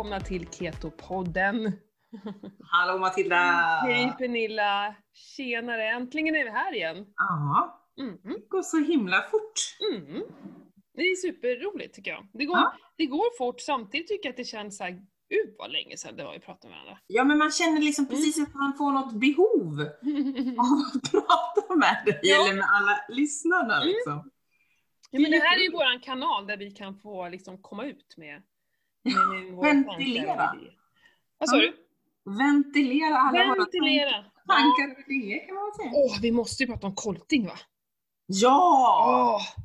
välkomna till Keto-podden. Hallå Matilda! Hej Pernilla! Tjenare! Äntligen är vi här igen. Ja, Mm. det går så himla fort. Mm. Det är superroligt tycker jag. Det går, Ja. det går fort, samtidigt tycker jag att det känns så här, gud vad länge sedan det var vi pratade med varandra. Ja, men man känner liksom Mm. precis att man får något behov av att prata med dig, Ja. eller med alla lyssnarna Mm. liksom. Ja, men det här är ju våran kanal där vi kan få liksom komma ut med, Ventilera. Vad sa du? Ventilera alla våra Ventilera! tank- tankar och idéer kan man säga. Åh, vi måste ju prata om kolting va? Ja! Åh,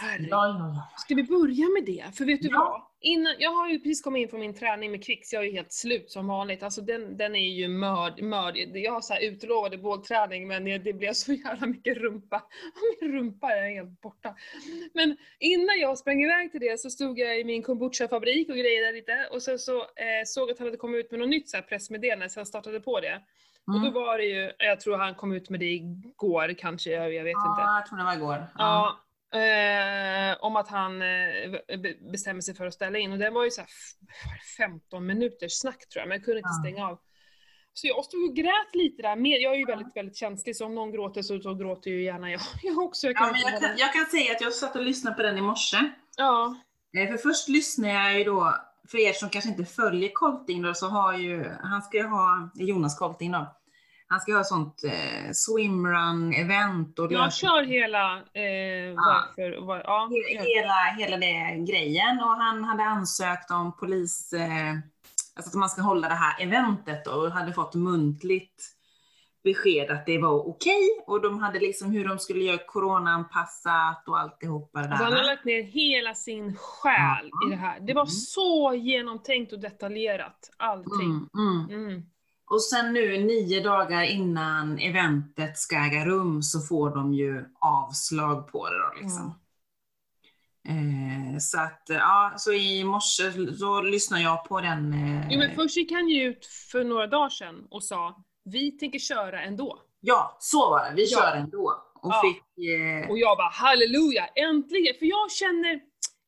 herregud. Ja, ja, ja. Ska vi börja med det? För vet du Ja. vad? Innan, jag har ju precis kommit in från min träning med Kvicks, jag är ju helt slut som vanligt. Alltså den, den är ju mörd, mörd. Jag har så här utlovade bålträning men det blev så jävla mycket rumpa. Min rumpa är helt borta. Men innan jag sprang iväg till det så stod jag i min kombucha-fabrik och grejade lite och sen så eh, såg att han hade kommit ut med något nytt så här pressmeddelande så jag startade på det. Och då Mm. var det ju, jag tror han kom ut med det igår kanske, jag, jag vet inte. Ja, jag tror det var igår. Ja, eh, om att han eh, be- bestämmer sig för att ställa in. Och det var ju så här f- 15 minuters snack tror jag, men jag kunde inte Ja. stänga av. Så jag stod och grät lite där. med- Jag är ju väldigt, väldigt känslig, så om någon gråter så, så gråter ju gärna jag, jag också. Jag Ja, kan men inte jag, kan, jag kan säga att jag satt och lyssnade på den i morse. ja. Eh, För först lyssnade jag ju då, för er som kanske inte följer Colting då, så har ju, han ska ju ha, Jonas Colting då, han ska ha sånt eh, swimrun event och Jag kör hela eh, varför, var, ja, he- hela, hela det grejen och han hade ansökt om polis, eh, alltså att man ska hålla det här eventet då, och hade fått muntligt besked att det var okej och de hade liksom hur de skulle göra coronaanpassat och alltihopa det där. Alltså han har lagt ner hela sin själ Ja. i det här. Det var Mm. så genomtänkt och detaljerat, allting. Mm, mm. Mm. Och sen nu nio dagar innan eventet ska äga rum så får de ju avslag på det då liksom. Eh, så att, ja, så i morse så lyssnade jag på den. Eh, Jo men först gick han ju ut för några dagar sedan och sa vi tänker köra ändå. Ja, så var det. Vi Ja. kör ändå. Och Ja. fick, eh, Och jag bara halleluja, äntligen! För jag känner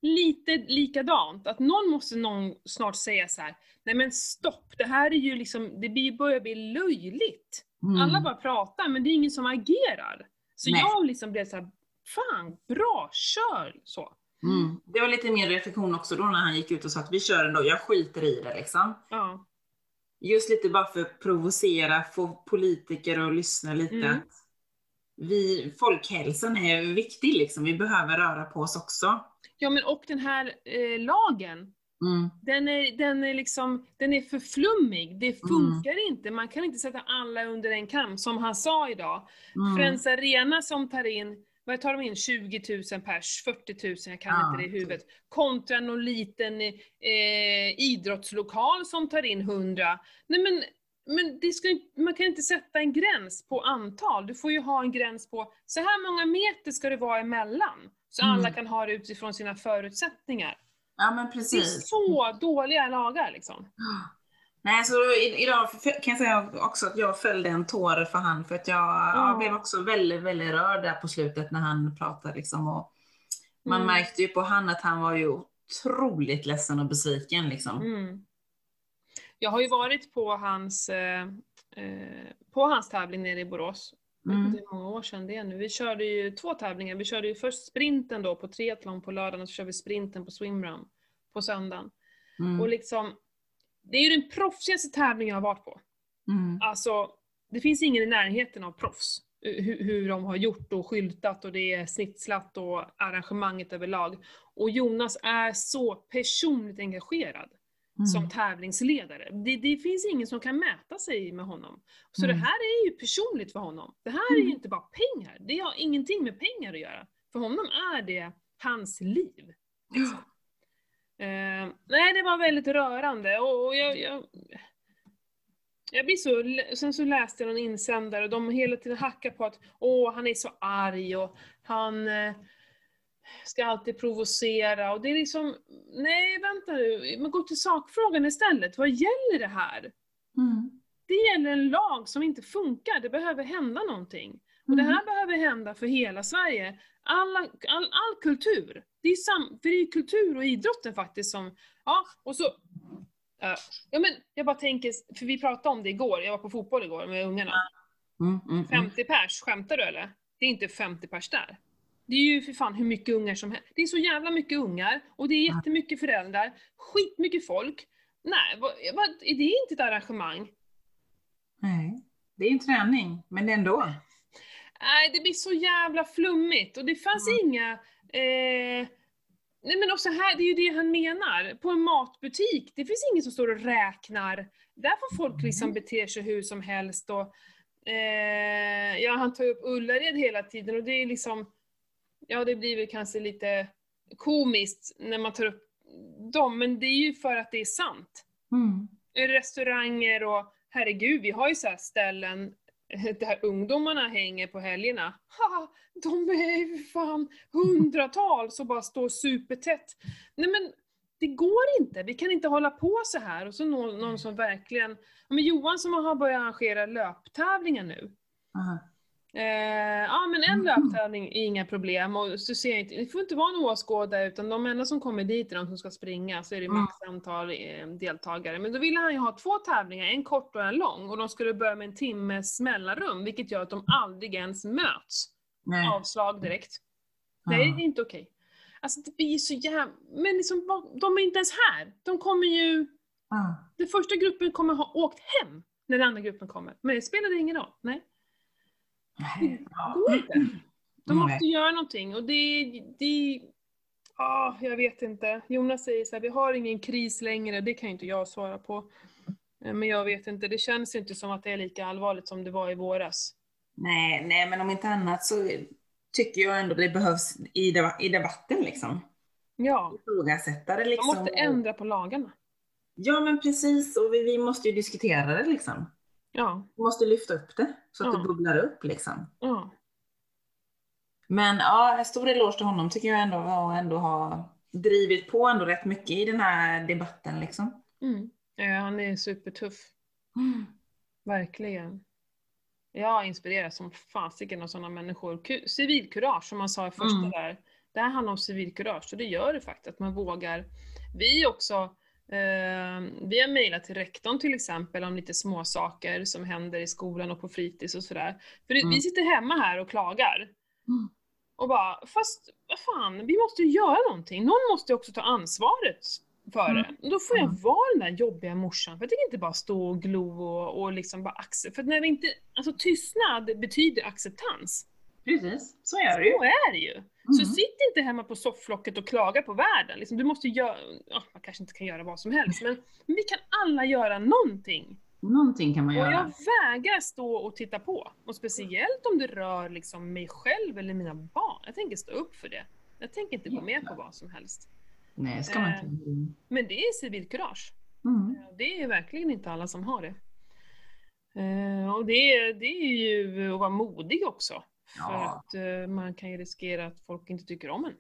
lite likadant, att någon måste någon snart säga så här. nej men stopp, det här är ju liksom, det börjar bli löjligt. mm, Alla bara pratar men det är ingen som agerar. Så Nej. jag liksom blev så här, fan, bra, kör! Så. mm. Det var lite mer reflektion också då när han gick ut och sa att vi kör ändå, jag skiter i det liksom. Ja. Just lite bara för att provocera, få politiker att lyssna lite. Mm. Vi, folkhälsan är viktig liksom, vi behöver röra på oss också. Ja men och den här eh, lagen, Mm. Den är, den är liksom, den är för flummig, det funkar inte, man kan inte sätta alla under en kam, som han sa idag. Mm. Friends Arena som tar in, vad tar de in, 20 000 pers, 40 000, jag kan Ja, inte det i huvudet. Kontra någon liten eh, idrottslokal som tar in 100. Nej men, men det ska, man kan inte sätta en gräns på antal, du får ju ha en gräns på, så här många meter ska det vara emellan. Så Mm. alla kan ha det utifrån sina förutsättningar. Ja men Det är precis. så dåliga lagar liksom. Nej, så idag kan jag säga också att jag fällde en tår för han, för att jag, Ja. jag blev också väldigt, väldigt rörd där på slutet när han pratade liksom. Och man Mm. märkte ju på han att han var ju otroligt ledsen och besviken liksom. Mm. Jag har ju varit på hans, eh, eh, på hans tävling nere i Borås. Mm. inte hur många år sedan det är nu. Vi körde ju två tävlingar. Vi körde ju först sprinten då på triathlon på lördagen och så körde vi sprinten på swimrun på söndagen. Mm. Och liksom, det är ju den proffsigaste tävlingen jag har varit på. Mm. Alltså, det finns ingen i närheten av proffs. Hur, hur de har gjort och skyltat och det är snitslat och arrangemanget överlag. Och Jonas är så personligt engagerad som Mm. tävlingsledare. Det, det finns ingen som kan mäta sig med honom. Så Mm. det här är ju personligt för honom. Det här är ju Mm. inte bara pengar. Det har ingenting med pengar att göra. För honom är det hans liv. Liksom. Eh, nej, det var väldigt rörande och, och jag, jag, jag blir så, sen så läste jag någon insändare och de hela tiden hackar på att åh, han är så arg och han eh, ska alltid provocera och det är liksom, nej vänta nu, men gå till sakfrågan istället. Vad gäller det här? Mm. Det gäller en lag som inte funkar, det behöver hända någonting. Och det Mm. här behöver hända för hela Sverige. Alla, all, all kultur, det är, sam, för det är ju kultur och idrotten faktiskt som, ja, och så, Ja. ja men jag bara tänker, för vi pratade om det igår, jag var på fotboll igår med ungarna. Mm, mm, mm. 50 pers, skämtar du eller? Det är inte 50 pers där. Det är ju för fan hur mycket ungar som helst. Det är så jävla mycket ungar, och det är jättemycket föräldrar, skitmycket folk. Nej, vad, vad, det är inte ett arrangemang. Nej, det är en träning, men ändå. Nej, det blir så jävla flummigt och det fanns Mm. inga... Eh, nej men också här, det är ju det han menar. På en matbutik, det finns ingen som står och räknar. Där får folk liksom Mm. bete sig hur som helst och... Eh, ja, han tar upp Ullared hela tiden och det är liksom... Ja, det blir väl kanske lite komiskt när man tar upp dem, men det är ju för att det är sant Mm. restauranger och herregud, vi har ju så ställen där ungdomarna hänger på helgerna. Haha, de är ju fan hundratals och bara står supertätt. Nej men, det går inte. Vi kan inte hålla på så här. Och så någon, någon som verkligen... Men Johan som har börjat arrangera löptävlingar nu. Aha. Eh, ja men en löptävling är inga problem och så ser jag inte, det får inte vara en åskådare utan de enda som kommer dit är de som ska springa så är det Mm. max antal eh, deltagare. Men då ville han ju ha två tävlingar, en kort och en lång och de skulle börja med en timmes mellanrum vilket gör att de aldrig ens möts. Nej. Avslag direkt. Nej det är inte okej. Alltså det blir så jävla, men liksom, de är inte ens här. De kommer ju, den första gruppen kommer ha åkt hem när den andra gruppen kommer. Men det spelar ingen roll. Nej. Nej. Går inte. De Nej. måste göra någonting och det, det ah, jag vet inte. Jonas säger så här, vi har ingen kris längre, det kan ju inte jag svara på. Eh, Men jag vet inte, det känns inte som att det är lika allvarligt som det var i våras. Nej, nej, men om inte annat så tycker jag ändå det behövs i, deba- i debatten liksom. Ja, Ifrågasätta det man liksom. måste ändra på lagarna. Ja, men precis. Och vi, vi måste ju diskutera det liksom. Ja, Vi måste lyfta upp det så att Ja. det bubblar upp liksom. ja. Men ja, en stor eloge till honom tycker jag ändå och ändå ha drivit på ändå rätt mycket i den här debatten liksom. Mm. Ja, han är supertuff. Verkligen. Jag inspireras som fasiken av sådana människor. Ku- Civilkurage, som man sa i första Mm. där. Det här handlar om civilkurage, och det gör det faktiskt, att man vågar. Vi också, vi har mejlat till rektorn till exempel om lite små saker som händer i skolan och på fritids och sådär. För Mm. vi sitter hemma här och klagar. Mm. Och bara, fast vad fan, vi måste ju göra någonting. Någon måste ju också ta ansvaret för det. Och då får jag Mm. vara den där jobbiga morsan, för jag tänker inte bara stå och glo och, och liksom bara acceptera. För när vi inte, alltså tystnad betyder acceptans. Precis, så är det ju. Så är det ju. Så Mm. sitt inte hemma på sofflocket och klaga på världen. Liksom, du måste göra, ja, man kanske inte kan göra vad som helst, men, men vi kan alla göra någonting. Någonting kan man Och göra. jag vägrar stå och titta på. Och speciellt om det rör liksom mig själv eller mina barn. Jag tänker stå upp för det. Jag tänker inte gå med på vad som helst. Nej, ska man Eh. inte. Men det är civilkurage. Mm. Det är verkligen inte alla som har det. Eh, och det, det är ju att vara modig också. För Ja. att eh, man kan ju riskera att folk inte tycker om en.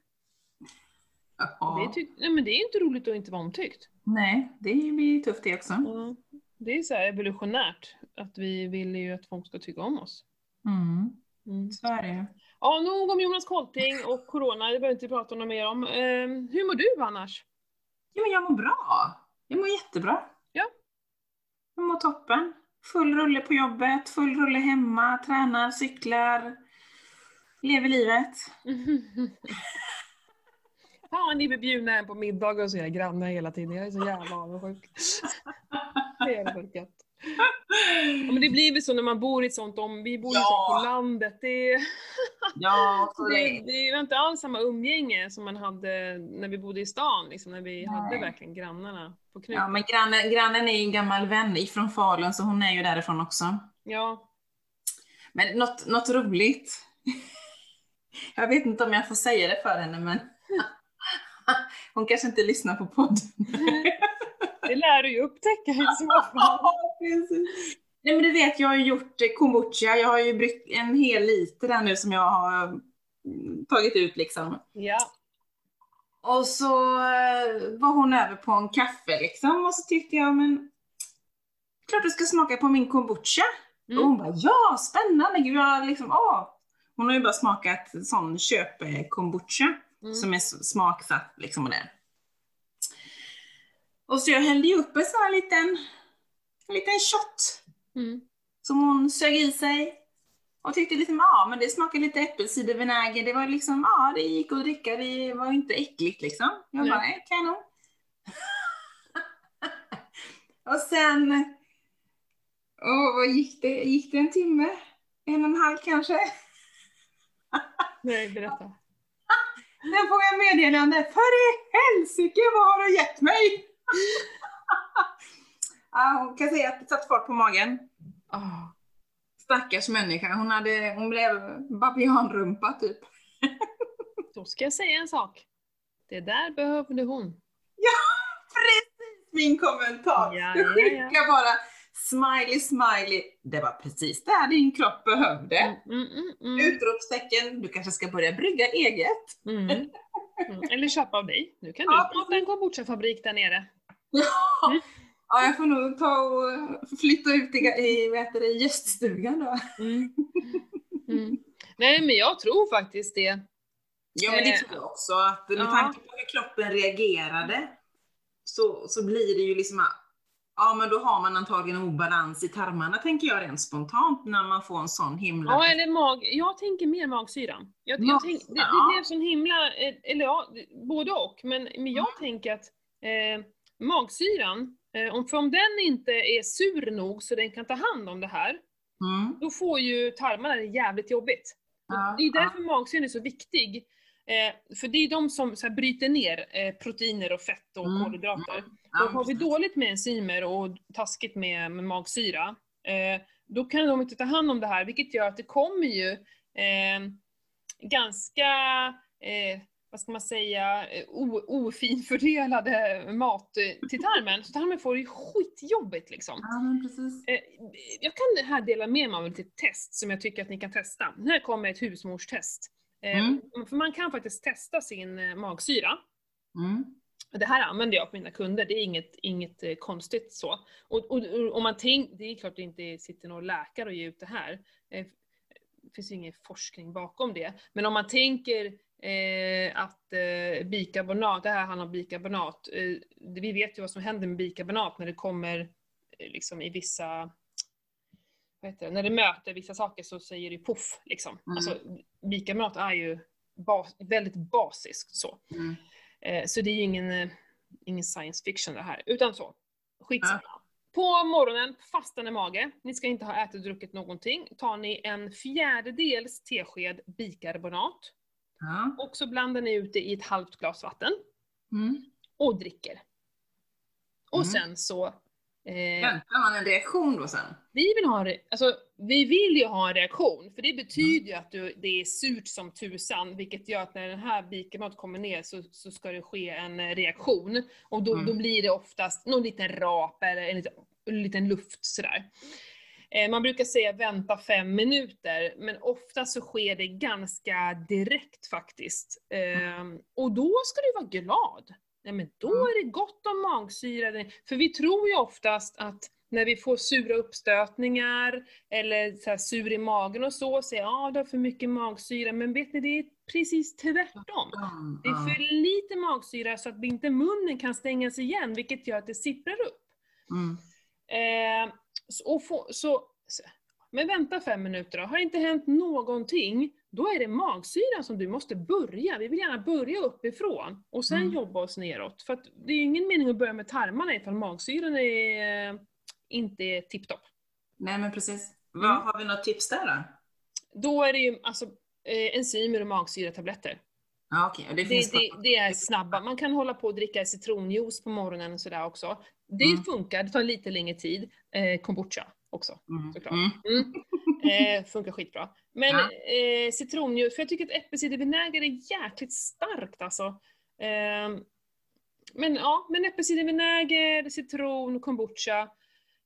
Ja. Det, nej, men det är inte roligt att inte vara omtyckt. Nej, det blir tufft det också. Ja. Det är så här evolutionärt, att vi vill ju att folk ska tycka om oss. Mm. Mm. Så är det ju. Ja, nog om Jonas Kolting och Corona, det behöver vi inte prata något mer om. Eh, hur mår du annars? Ja, men jag mår bra. Jag mår jättebra. Ja. Jag mår toppen. Full rulle på jobbet, full rulle hemma, tränar, cyklar, lever livet. Fan, ni blir bjudna på middag och så är jag grannar hela tiden. Jag är så jävla avundsjuk. Det är gött. Ja, men det blir väl så när man bor i ett sånt om, vi bor ju Ja. på landet. Det, är- Ja, så det, det, är inte alls samma umgänge som man hade när vi bodde i stan, liksom, när vi hade Nej. verkligen grannarna på knuten. ja, men grannen, grannen är ju en gammal vän ifrån Falun, så hon är ju därifrån också. Ja. Men något, något roligt. Jag vet inte om jag får säga det för henne, men hon kanske inte lyssnar på podden. Det lär du ju upptäcka i så fall. Nej men du vet, jag har ju gjort kombucha. Jag har ju bryggt en hel liter där nu som jag har mm, tagit ut liksom. Ja. Och så eh, var hon över på en kaffe liksom och så tyckte jag men klart du ska smaka på min kombucha. Mm. Och hon bara ja, spännande, gud jag liksom åh. Hon har ju bara smakat sån köp-kombucha Mm. som är smaksatt liksom och det. Och så jag hällde ju upp en sån här liten, en liten shot Mm. som hon sög i sig. Och tyckte liksom, ja men det smakade lite äppelcidervinäger, det var liksom, ja det gick att dricka, det var inte äckligt liksom. Jag bara, nej, kanon. och sen, åh vad gick det, gick det en timme? En och en halv kanske? Nej, berätta. Sen får jag meddelande, för i helsike vad har du gett mig? ja, hon kan säga att det satt fart på magen. Ah. Stackars människa, hon, hade, hon blev babianrumpa typ. Då ska jag säga en sak. Det där behövde hon. Precis min kommentar! Ja, du ja, skickar ja. bara smiley smiley. Det var precis det här din kropp behövde. Mm, mm, mm, mm. Utropstecken, du kanske ska börja brygga eget. Mm. Mm. Eller köpa av dig. Nu kan du Ja, starta en kombucha-fabrik där nere. Ja. Ja, jag får nog ta och flytta ut i, i vad heter det, gäststugan då. Nej, men jag tror faktiskt det. Ja men det Eh, tror jag också, att med ja. tanke på hur kroppen reagerade så, så blir det ju liksom att Ja men då har man antagligen obalans i tarmarna tänker jag rent spontant när man får en sån himla... Ja, eller mag... Jag tänker mer magsyran. Jag, jag Magsyra, tänk... det, det ja. blev sån himla, eh, eller ja, både och. Men, men jag Mm. tänker att eh, magsyran, eh, om, för om den inte är sur nog så den kan ta hand om det här, Mm. då får ju tarmarna det jävligt jobbigt. Ja, det är ja. därför magsyran är så viktig. Eh, för det är de som så här, bryter ner eh, proteiner och fett och Mm, kolhydrater. Ja, och har vi dåligt med enzymer och taskigt med, med magsyra, eh, då kan de inte ta hand om det här, vilket gör att det kommer ju eh, ganska, eh, vad ska man säga, eh, ofinfördelade mat till tarmen. Så tarmen får det skitjobbigt liksom. Ja Jag kan här dela med mig av ett test som jag tycker att ni kan testa. Här kommer ett husmorstest. Eh, Mm. För man kan faktiskt testa sin eh, magsyra. Mm. Det här använder jag på mina kunder, det är inget, inget eh, konstigt så. Och, och, och man tänker, det är klart det inte sitter någon läkare och ger ut det här. Det finns ju ingen forskning bakom det. Men om man tänker eh, att eh, bikarbonat, det här handlar om bikarbonat. Eh, vi vet ju vad som händer med bikarbonat när det kommer liksom i vissa det, när det möter vissa saker så säger det poff liksom. Mm. Alltså bikarbonat är ju bas, väldigt basiskt så. Mm. Eh, Så det är ju ingen, eh, ingen science fiction det här, utan så. Skitsamma. På morgonen, fastande mage, ni ska inte ha ätit och druckit någonting, tar ni en fjärdedels tesked bikarbonat Ja. och så blandar ni ut det i ett halvt glas vatten Mm. och dricker. Och Mm. sen så Väntar man en reaktion då sen? vi vill ha alltså vi vill ju ha en reaktion, för det betyder ju att du, det är surt som tusan, vilket gör att när den här bikarbonat kommer ner så, så ska det ske en eh, reaktion. Och då, Mm. då blir det oftast någon liten rap eller en liten, en liten luft sådär. Eh, Man brukar säga vänta fem minuter, men ofta så sker det ganska direkt faktiskt. Eh, Och då ska du vara glad. Nej men då är det gott om magsyra. För vi tror ju oftast att när vi får sura uppstötningar eller så sur i magen och så, säger ja du har för mycket magsyra. Men vet ni, det är precis tvärtom. Det är för lite magsyra så att inte munnen kan stängas igen, vilket gör att det sipprar upp. Mm. Eh, så, och få, så, men vänta fem minuter då. Har inte hänt någonting, då är det magsyran som du måste börja. Vi vill gärna börja uppifrån och sen Mm. jobba oss neråt. För det är ju ingen mening att börja med tarmarna ifall magsyran är, eh, inte är tipptopp. Nej men precis. Mm. Vad Har vi något tips där då? Då är det ju alltså, eh, enzymer och magsyratabletter. Okej, och det Det, finns det, det är snabba. Man kan hålla på och dricka citronjuice på morgonen och sådär också. Det Mm. funkar, det tar lite längre tid. Eh, kombucha också. Mm. såklart. Mm. Mm. Eh, funkar skitbra. Men Ja. eh, citronjuice, för jag tycker att äppelcidervinäger är jäkligt starkt alltså. Eh, men ja, men äppelcidervinäger, citron, kombucha.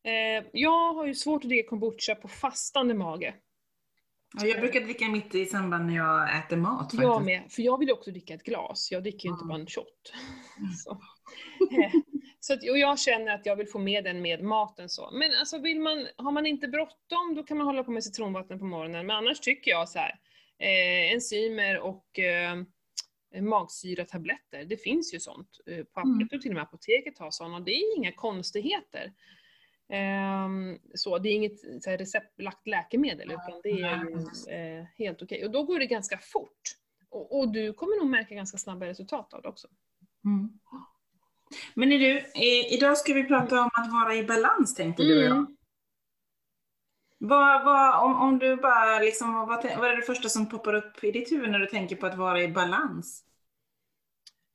Eh, jag har ju svårt att dricka kombucha på fastande mage. Ja, Jag brukar dricka mitt i samband när jag äter mat faktiskt. Jag med, för jag vill också dricka ett glas. Jag dricker ju inte Mm. bara en shot. Så, att, och jag känner att jag vill få med den med maten så. Men alltså vill man, har man inte bråttom, då kan man hålla på med citronvatten på morgonen. Men annars tycker jag så här, eh, enzymer och eh, magsyratabletter. Det finns ju sånt. eh, På Mm. jag tror till och med apoteket har sådana. Det är inga konstigheter. Ehm, så, det är inget så här, receptbelagt läkemedel, utan det är ju eh, helt okej. Och då går det ganska fort. Och, och du kommer nog märka ganska snabba resultat av det också. Mm. Men är du, eh, idag ska vi prata om att vara i balans tänkte du och jag. Mm. Vad, vad, om, om du bara liksom, vad, vad är det första som poppar upp i ditt huvud när du tänker på att vara i balans?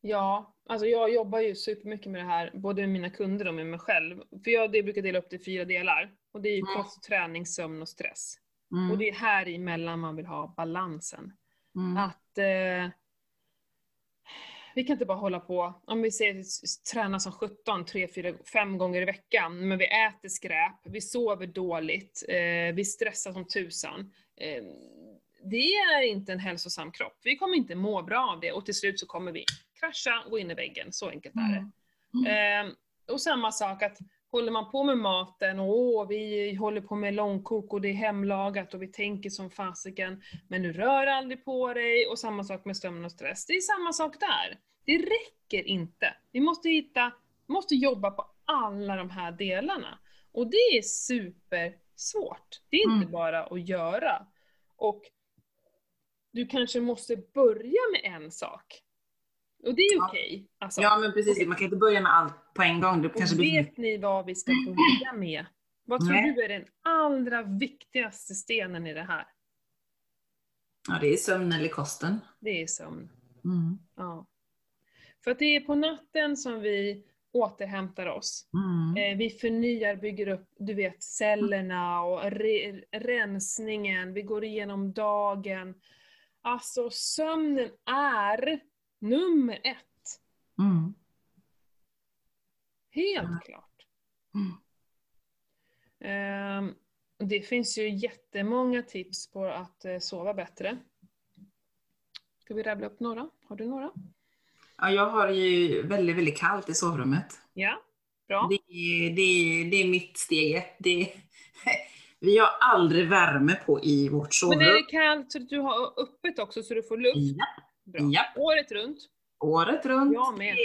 Ja, alltså jag jobbar ju supermycket med det här, både med mina kunder och med mig själv. För jag det brukar dela upp det i fyra delar. Och det är ju Mm. kost, träning, sömn och stress. Mm. Och det är här emellan man vill ha balansen. Mm. Att eh, vi kan inte bara hålla på, om vi säger träna som 17, 3, 4, 5 gånger i veckan, men vi äter skräp, vi sover dåligt, eh, vi stressar som tusan. Eh, det är inte en hälsosam kropp. Vi kommer inte må bra av det och till slut så kommer vi krascha, gå in i väggen. Så enkelt är det. Mm. Eh, och samma sak att håller man på med maten och åh, vi håller på med långkok och det är hemlagat och vi tänker som fasiken, men du rör aldrig på dig och samma sak med sömn och stress. Det är samma sak där. Det räcker inte. Vi måste hitta, måste jobba på alla de här delarna. Och det är supersvårt. Det är inte Mm. bara att göra. Och du kanske måste börja med en sak. Och det är okej. Alltså, Ja men precis, man kan inte börja med allt på en gång. Det kanske blir... vet ni vad vi ska börja med? Vad tror Nej. du är den allra viktigaste stenen i det här? Ja det är sömn eller kosten. Det är sömn. Mm. Ja. För att det är på natten som vi återhämtar oss. Mm. Eh, vi förnyar, bygger upp, du vet, cellerna och re rensningen. Vi går igenom dagen. Alltså sömnen är nummer ett. Mm. Helt Ja. klart. Mm. Det finns ju jättemånga tips på att eh, sova bättre. Ska vi rabbla upp några? Har du några? Ja, jag har ju väldigt, väldigt kallt i sovrummet. Ja, bra. Det är, det det är mitt steg ett. Det vi har aldrig värme på i vårt Men sovrum. är det kallt så du har öppet också så du får luft? Ja, Bra. ja, Året runt? året runt. Jag med.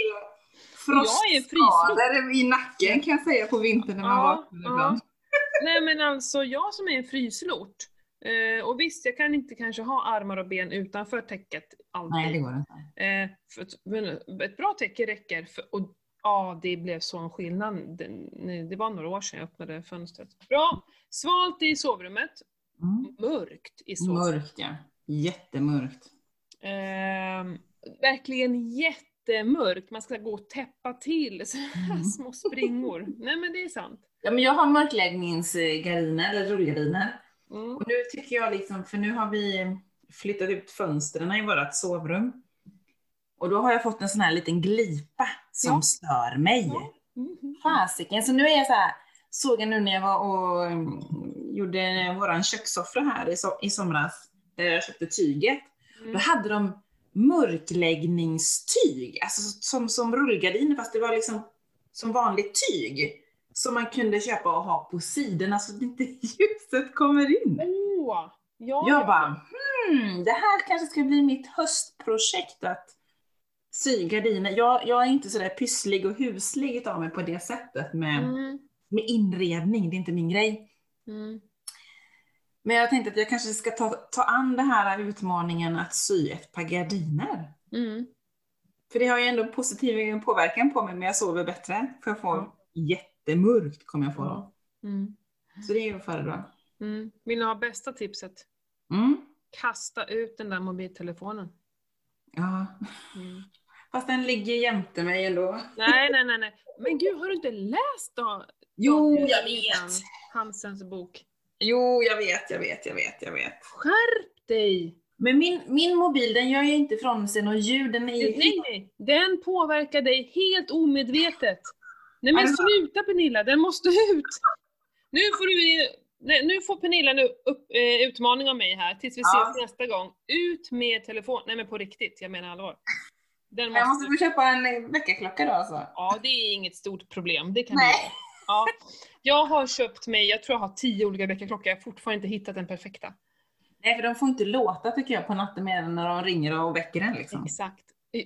Frostskador i nacken kan jag säga på vintern när man Ja, vaknar ja. ibland. Nej men alltså jag som är en fryslort. Eh, och visst, jag kan inte kanske ha armar och ben utanför täcket alltid. Nej, det går inte. Eh, för men ett bra täcke räcker. För, och ja, det blev sån skillnad. Det, nej, det var några år sedan jag öppnade fönstret. Bra! Svalt i sovrummet. Mm. Mörkt i sovrummet. Mörkt ja. Jättemörkt. Eh, verkligen jättemörkt. Man ska gå och täppa till så här Mm. små springor. Nej men det är sant. Ja, men jag har mörkläggningsgardiner, eller rullgardiner. Mm. Och nu tycker jag liksom, för nu har vi flyttat ut fönstren i vårt sovrum. Och då har jag fått en sån här liten glipa som Ja. stör mig. Ja. Mhm. Fasiken, så nu är jag så här, såg jag nu när jag var och mm, gjorde våran kökssoffra här i, so i somras, där jag köpte tyget. Mm. Då hade de mörkläggningstyg, alltså som, som rullgardiner fast det var liksom som vanligt tyg. Som man kunde köpa och ha på sidorna så att inte ljuset kommer in. Åh! Ja, Jag ja. bara, hmm, det här kanske ska bli mitt höstprojekt att sy gardiner. Jag, jag är inte sådär pysslig och huslig utav mig på det sättet med, Mm. med inredning, det är inte min grej. Mm. Men jag tänkte att jag kanske ska ta, ta an den här utmaningen att sy ett par gardiner. Mm. För det har ju ändå positiv påverkan på mig, men jag sover bättre. För jag får Ja. jättemörkt kommer jag få då. Mm. Så det är ju att föredra. Mm. Vill ni ha bästa tipset? Mm. Kasta ut den där mobiltelefonen. Ja. Mm. Fast den ligger jämte mig ändå. Nej, nej, nej, nej. Men gud, har du inte läst då? Jo, jag vet. Hansens bok. Jo, jag vet, jag vet, jag vet, jag vet. Skärp dig! Men min, min mobil, den gör ju inte ifrån sig något ljud. Den är ju Nej, nej. Den påverkar dig helt omedvetet. Nej men Alltså. sluta Pernilla, den måste ut! Nu får du nej, nu får Pernilla nu upp, eh, utmaning av mig här tills vi Ja. ses nästa gång. Ut med telefon. Nej men på riktigt, jag menar allvar. Den Jag måste måste få köpa en väckarklocka då alltså. Ja, det är inget stort problem. Det kan Nej. du göra. Ja. Jag har köpt mig, jag tror jag har tio olika väckarklockor, jag har fortfarande inte hittat den perfekta. Nej, för de får inte låta tycker jag på natten mer än när de ringer och väcker en liksom. Exakt.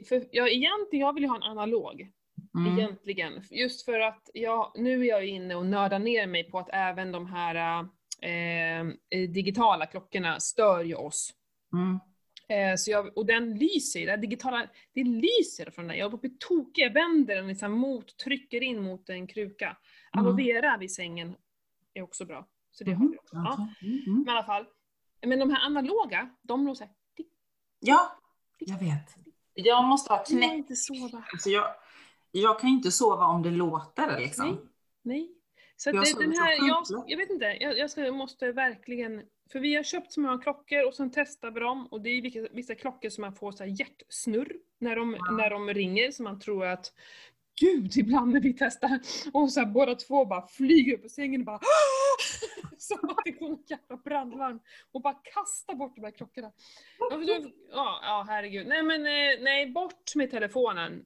för jag, egentligen, jag vill ju ha en analog. Mm. Egentligen. Just för att jag, nu är jag inne och nördar ner mig på att även de här eh, digitala klockorna stör ju oss. Mm. Eh, så jag, och den lyser, det digitala, det lyser från den. Jag håller på att bli tokig, jag vänder den liksom mot, trycker in mot en kruka. Mm. Aloe vera vid sängen är också bra. Så det har Mhm. vi också. Ja. Mm. Mm. Men i alla fall. Men de här analoga, de låter såhär, Ja, jag vet. Jag måste ha jag kan knäckt. inte sova. Alltså jag, jag kan ju inte sova om det låter liksom. Nej, nej. Så Jag det, den här, jag, jag vet inte, jag, jag, ska, jag måste verkligen, för vi har köpt så många klockor och sen testar vi dem och det är vissa, klockor som man får så hjärtsnurr när de, när de ringer så man tror att Gud, ibland när vi testar och så här, båda två bara flyger upp ur sängen och bara Som att det går en jävla brandlarm och bara kastar bort de här klockorna. Ja, Ja, ja herregud. Nej men eh, nej, bort med telefonen.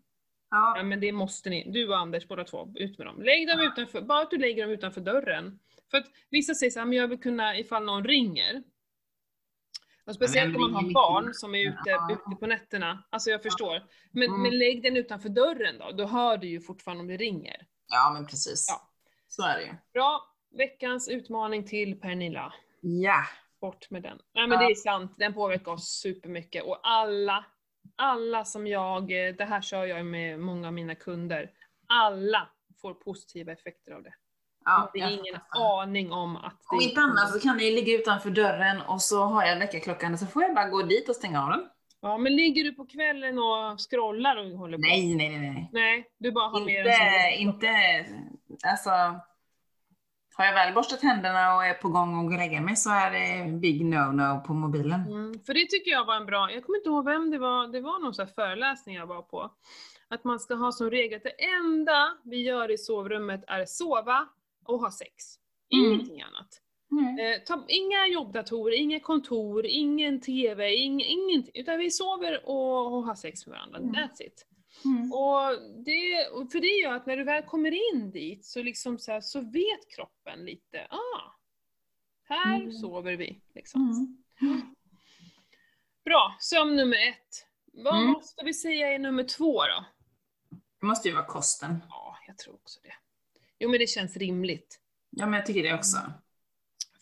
Ja Ja. men det måste ni, du och Anders båda två, ut med dem. Lägg dem utanför, bara att du lägger dem utanför dörren. För att vissa säger såhär, men jag vill kunna ifall någon ringer. Och speciellt om man har barn som är ute, ute på nätterna. Alltså jag förstår. Men, Mm. men lägg den utanför dörren då, då hör du ju fortfarande om det ringer. ja, men precis. Ja. Så är det ju. Bra, veckans utmaning till Pernilla. Ja. Bort med den. Nej men det är sant, den påverkar oss supermycket. Och alla, alla som jag, eh, det här kör jag med många av mina kunder, alla får positiva effekter av det. Ja det är ingen fattar. aning om att det Om inte annat så kan ju ligga utanför dörren och så har jag väckarklockan så får jag bara gå dit och stänga av den. Ja men ligger du på kvällen och scrollar och håller på? Nej, nej, nej, nej. Nej, du bara har med Inte, en sån inte, alltså. Har jag väl borstat händerna och är på gång att gå och lägga mig så är det big no-no på mobilen. Mm, för det tycker jag var en bra, jag kommer inte ihåg vem det var, det var någon sån här föreläsning jag var på. Att man ska ha som regel att det enda vi gör i sovrummet är sova och ha sex. Mm. Ingenting annat. Mm. Eh, ta, inga jobbdatorer, inga kontor, ingen TV, ing, ingenting. Utan vi sover och, och har sex med varandra. Mm. That's it. Mm. Och det, för det gör att när du väl kommer in dit så, liksom så, här, så vet kroppen lite, ah, här Mm. sover vi. Liksom. Mm. Bra, sömn nummer ett. Vad Mm. måste vi säga är nummer två då? Det måste ju vara kosten. Ja, jag tror också det. Jo men det känns rimligt. Ja, men jag tycker det också.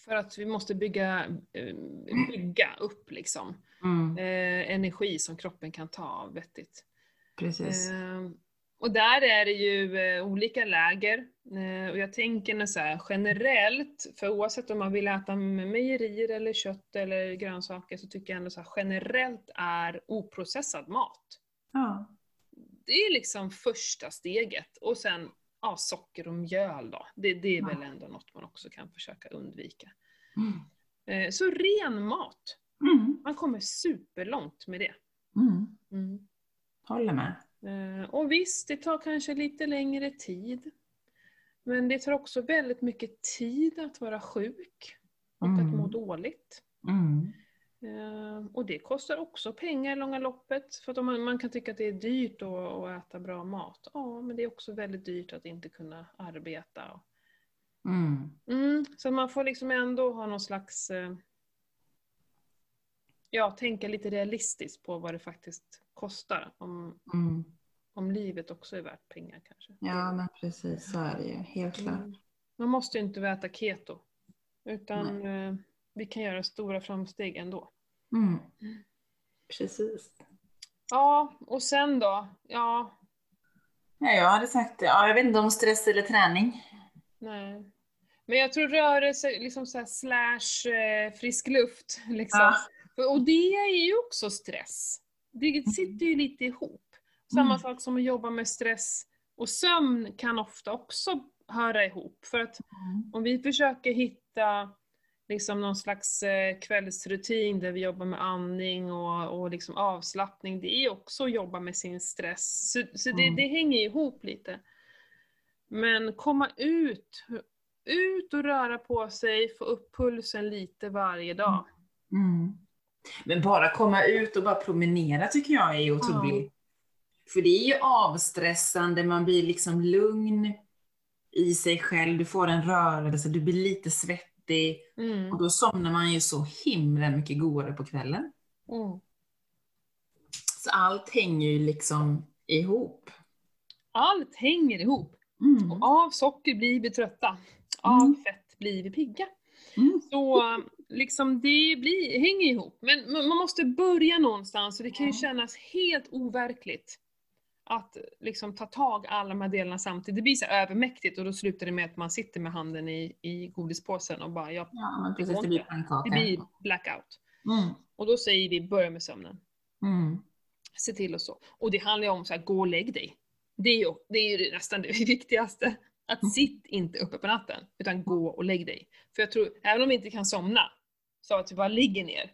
För att vi måste bygga, eh, bygga upp liksom, Mm. eh, energi som kroppen kan ta av vettigt. Precis. Eh, och där är det ju eh, olika läger. Eh, och jag tänker så här, generellt, för oavsett om man vill äta mejerier eller kött eller grönsaker så tycker jag ändå så här, generellt är oprocessad mat. Ja. Det är liksom första steget. Och sen ja, socker och mjöl då. Det, det är väl ändå något man också kan försöka undvika. Mm. Eh, så ren mat. Mm. Man kommer superlångt med det. Mm. Mm. Håller med. Eh, Och visst, det tar kanske lite längre tid. Men det tar också väldigt mycket tid att vara sjuk och att Mm. må dåligt. Mm. Eh, Och det kostar också pengar i långa loppet. För att man, man kan tycka att det är dyrt att, äta bra mat. Ja, men det är också väldigt dyrt att inte kunna arbeta. Mm. Mm, så man får liksom ändå ha någon slags... eh, Ja, tänka lite realistiskt på vad det faktiskt kostar. Om, Mm. om livet också är värt pengar kanske. Ja, men precis så är det ju. Helt klart. Mm. Man måste ju inte äta keto. Utan eh, vi kan göra stora framsteg ändå. Mm. Precis. Ja, och sen då? Ja, Ja, jag hade sagt, ja, jag vet inte om stress eller träning. nej. Men jag tror rörelse, liksom så slash eh, frisk luft. Liksom. Ja. Och det är ju också stress. Det sitter ju lite ihop. Samma Mm. sak som att jobba med stress och sömn kan ofta också höra ihop. För att om vi försöker hitta liksom någon slags eh, kvällsrutin där vi jobbar med andning och, och liksom avslappning, det är också att jobba med sin stress. Så, så det, Mm. det hänger ihop lite. Men komma ut, ut och röra på sig, få upp pulsen lite varje dag. Mm. Men bara komma ut och bara promenera tycker jag är otroligt. För det är ju avstressande, man blir liksom lugn i sig själv, du får en rörelse, du blir lite svettig. Mm. Och då somnar man ju så himla mycket godare på kvällen. Mm. Så allt hänger ju liksom ihop. Allt hänger ihop. Mm. Och av socker blir vi trötta. Av Mm. fett blir vi pigga. Mm. Så liksom det blir, hänger ihop. Men man måste börja någonstans och det kan ju kännas helt overkligt att liksom ta tag alla de här delarna samtidigt. Det blir så övermäktigt och då slutar det med att man sitter med handen i, i godispåsen och bara, ja, Ja, precis. Det blir pannkaka. det blir blackout. Mm. Och då säger vi, börja med sömnen. Mm. Se till och så. Och det handlar ju om så här, gå och lägg dig. Det är ju, det är ju nästan det viktigaste. Att Mm. sitt inte uppe på natten, utan gå och lägg dig. För jag tror, även om vi inte kan somna, så att vi bara ligger ner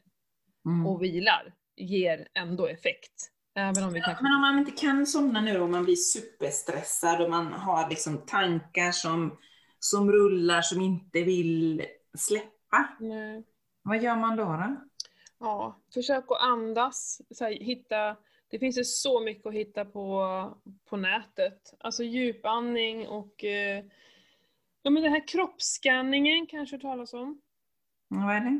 Mm. och vilar ger ändå effekt. Även om vi kanske... Men om man inte kan somna nu och man blir superstressad och man har liksom tankar som, som rullar som inte vill släppa. Nej. Vad gör man då? då? Ja, försök att andas. Här, hitta, det finns ju så mycket att hitta på, på nätet. Alltså djupandning och eh, ja, men den här kroppsskanningen kanske talas om. Vad är det?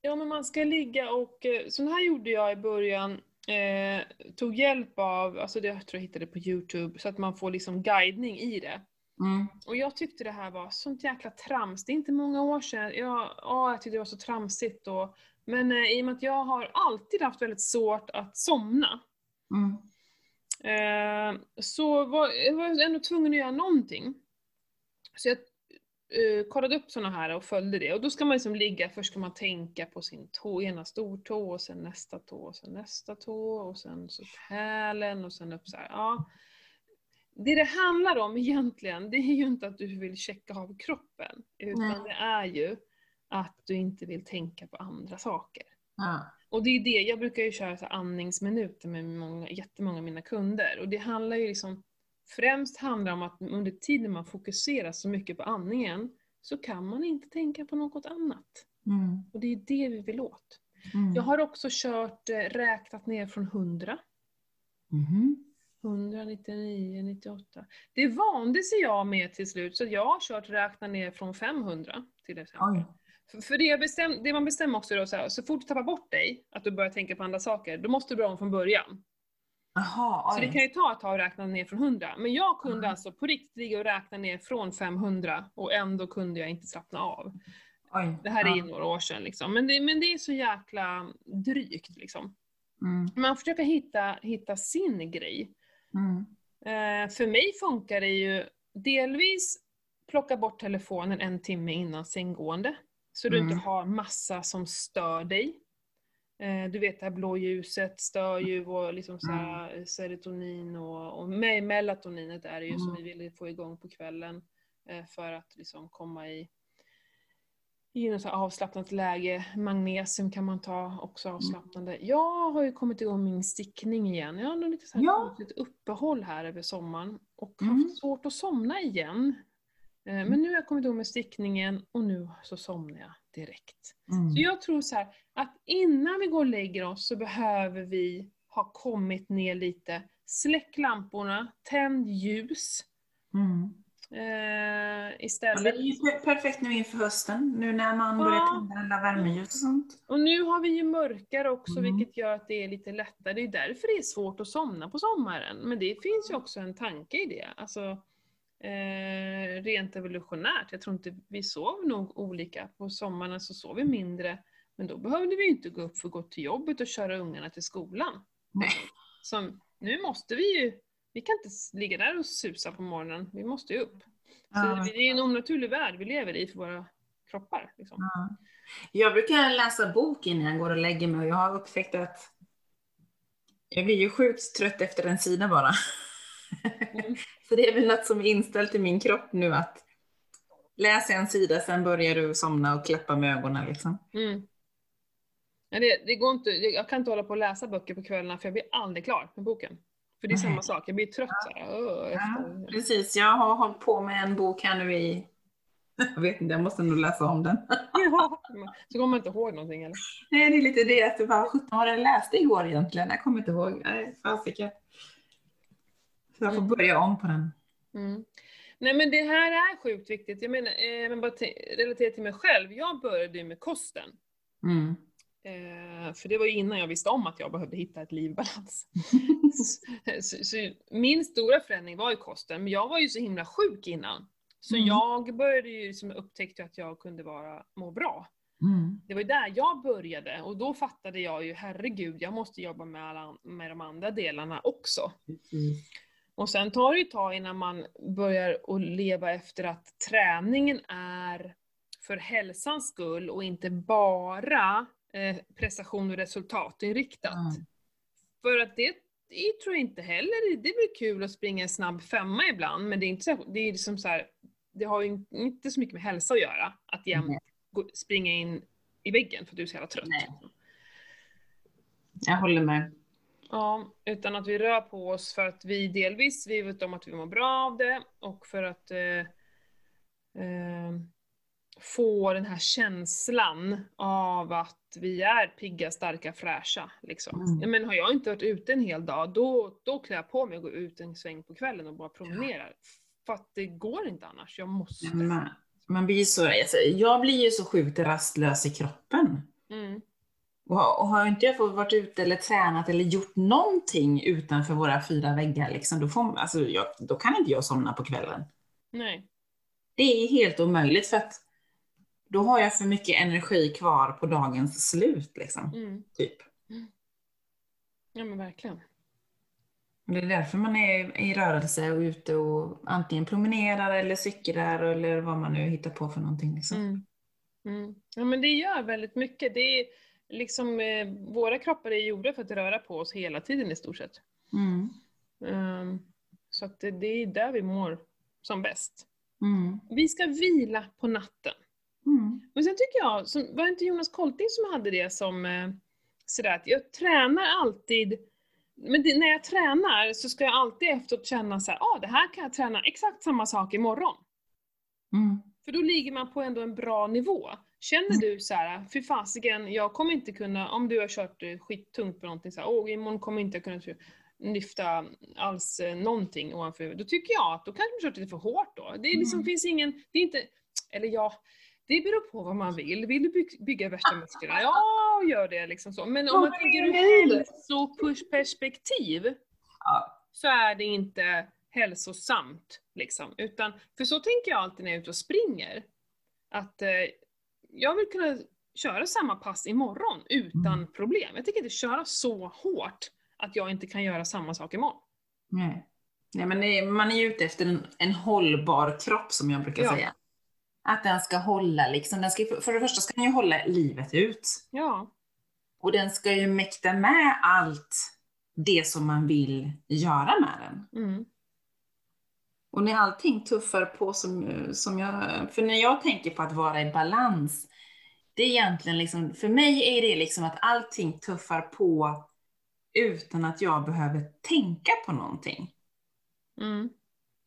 Ja, men man ska ligga och, eh, så här gjorde jag i början, eh, tog hjälp av, alltså det jag tror jag hittade på Youtube, så att man får liksom guidning i det. Mm. Och jag tyckte det här var sånt jäkla trams. Det är inte många år sedan. Jag, ja, jag tyckte det var så tramsigt då. Men eh, i och med att jag har alltid haft väldigt svårt att somna. Mm. Eh, så var, jag var ändå tvungen att göra någonting. Så jag eh, kollade upp såna här och följde det. Och då ska man liksom ligga, först ska man tänka på sin tå, ena stortå och sen nästa tå och sen nästa tå och sen så hälen och sen upp så här. Ja. Det det handlar om egentligen, det är ju inte att du vill checka av kroppen. Utan Nej. det är ju att du inte vill tänka på andra saker. Ja. Och det är det, jag brukar ju köra så andningsminuter med många, jättemånga av mina kunder. Och det handlar ju liksom, främst handlar om att under tiden man fokuserar så mycket på andningen så kan man inte tänka på något annat. Mm. Och det är det vi vill åt. Mm. Jag har också kört, eh, räknat ner från 100. Mhm. 100, 99, 98. Det vande sig jag med till slut, så jag har kört räkna ner från 500 till exempel. Oj. För, det, bestäm, det man bestämmer också då, så, här, så fort du tappar bort dig, att du börjar tänka på andra saker, då måste du börja om från början. Jaha, Så det kan ju ta ett tag att räkna ner från 100. Men jag kunde Mm. alltså på riktigt ligga och räkna ner från 500 och ändå kunde jag inte slappna av. oj. Det här är ju Ja. några år sedan liksom. Men det, men det är så jäkla drygt liksom. Mm. Man försöker hitta, hitta sin grej. Mm. Eh, för mig funkar det ju delvis plocka bort telefonen en timme innan sänggående. Så du Mm. inte har massa som stör dig. Eh, du vet det här blåljuset stör ju och liksom så här serotonin och, och med melatoninet är det ju som Mm. vi vill få igång på kvällen. Eh, för att liksom komma i i något avslappnat läge. Magnesium kan man ta, också avslappnande. Jag har ju kommit igång min stickning igen. Jag har lite så här Ja. konstigt uppehåll här över sommaren och Mm. haft svårt att somna igen. Eh, Men nu har jag kommit igång med stickningen och nu så somnar jag direkt. Mm. Så jag tror så här, att innan vi går och lägger oss så behöver vi ha kommit ner lite. Släck lamporna, tänd ljus. Mm. Eh, Ja, det istället. är ju per- perfekt nu inför hösten, nu när man börjar Ja. tända alla värmeljus och sånt. Och nu har vi ju mörkare också Mm. vilket gör att det är lite lättare. Det är därför det är svårt att somna på sommaren. Men det finns ju också en tanke i det. Alltså, eh, rent evolutionärt. Jag tror inte vi sover nog olika. På sommaren så sover vi mindre. Men då behövde vi inte gå upp för att gå till jobbet och köra ungarna till skolan. Nej. Så nu måste vi ju, vi kan inte ligga där och susa på morgonen. Vi måste ju upp. Så Ja, det, det är en onaturlig värld vi lever i för våra kroppar. Liksom. Ja. Jag brukar läsa bok innan jag går och lägger mig och jag har upptäckt att jag blir ju sjukt trött efter en sida bara. Mm. Så det är väl något som är inställt i min kropp nu att läsa en sida, sen börjar du somna och klappa med ögonen liksom. Mm. Ja, det, det går inte, jag kan inte hålla på och läsa böcker på kvällarna för jag blir aldrig klar med boken. För det är Nej. samma sak, jag blir trött så här, "Åh", Ja, precis, jag har hållit på med en bok här nu i, jag vet inte, jag måste nog läsa om den. Ja. Så kommer man inte ihåg någonting eller? Nej, det är lite det att det var 17 år jag läste igår egentligen, jag kommer inte ihåg. Nej, fasiken. Så jag får Mm. börja om på den. Mm. Nej men det här är sjukt viktigt. Jag menar, eh, men bara te- relaterat till mig själv. Jag började ju med kosten. Mm. Eh, för det var ju innan jag visste om att jag behövde hitta ett liv i balans. så, så, min stora förändring var ju kosten, men jag var ju så himla sjuk innan. Så Mm. jag började ju som upptäckte att jag kunde vara, må bra. Mm. Det var ju där jag började och då fattade jag ju, herregud, jag måste jobba med, alla, med de andra delarna också. Precis. Och sen tar det ju ett tag innan man börjar att leva efter att träningen är för hälsans skull och inte bara eh, prestation och resultatinriktat. Mm. För att det, det tror jag inte heller, det blir kul att springa en snabb femma ibland, men det är inte så, det är liksom så här, det har ju inte så mycket med hälsa att göra, att jämt springa in i väggen för att du är så jävla trött. Nej. Jag håller med. Ja, utan att vi rör på oss för att vi delvis vi vet om att vi mår bra av det och för att eh, eh, få den här känslan av att vi är pigga, starka, fräscha. Liksom. Mm. Ja, Men har jag inte varit ute en hel dag, då, då klär jag på mig och går ut en sväng på kvällen och bara promenerar. För att det går inte annars, jag måste. Man, man blir så, alltså, jag blir ju så sjukt rastlös i kroppen. Mm. Och, har- och har inte jag fått varit ute eller tränat eller gjort någonting utanför våra fyra väggar, liksom, då, får, alltså, jag, då kan inte jag somna på kvällen. Nej. Det är helt omöjligt för att då har jag för mycket energi kvar på dagens slut. Liksom, Mm. typ. Ja men verkligen. Det är därför man är i rörelse och ute och antingen promenerar eller cyklar eller vad man nu hittar på för någonting. Liksom. Mm. Mm. Ja men det gör väldigt mycket. Det är liksom, eh, våra kroppar är gjorda för att röra på oss hela tiden i stort sett. Mm. Ehm, så att det, det är där vi mår som bäst. Mm. Vi ska vila på natten. Mm. Men sen tycker jag, som, var det inte Jonas Kolting som hade det som eh, sådär att jag tränar alltid men det, när jag tränar så ska jag alltid efteråt känna så här, ah, det här kan jag träna exakt samma sak imorgon. Mm. För då ligger man på ändå en bra nivå. Känner du så här, fy fasiken, jag kommer inte kunna, om du har kört eh, skittungt på någonting så här, åh imorgon kommer jag inte kunna lyfta alls eh, någonting ovanför Då tycker jag att då kanske man kört lite för hårt då. Det är liksom, Mm. finns ingen, det är inte, eller ja, det beror på vad man vill. Vill du by- bygga värsta musklerna? Ja, gör det liksom så. Men om man tänker ur hälsoperspektiv Ja. så är det inte hälsosamt. Liksom. Utan, för så tänker jag alltid när jag är ute och springer. Att eh, jag vill kunna köra samma pass imorgon utan Mm. problem. Jag tänker inte köra så hårt att jag inte kan göra samma sak imorgon. Nej. Nej, men det, man är ju ute efter en, en hållbar kropp som jag brukar Ja. säga. Att den ska hålla liksom. Den ska, för det första ska den ju hålla livet ut. Ja. Och den ska ju mäkta med allt det som man vill göra med den. Mm. Och när allting tuffar på som, som jag... För när jag tänker på att vara i balans, det är egentligen liksom, för mig är det liksom att allting tuffar på utan att jag behöver tänka på någonting. Mm.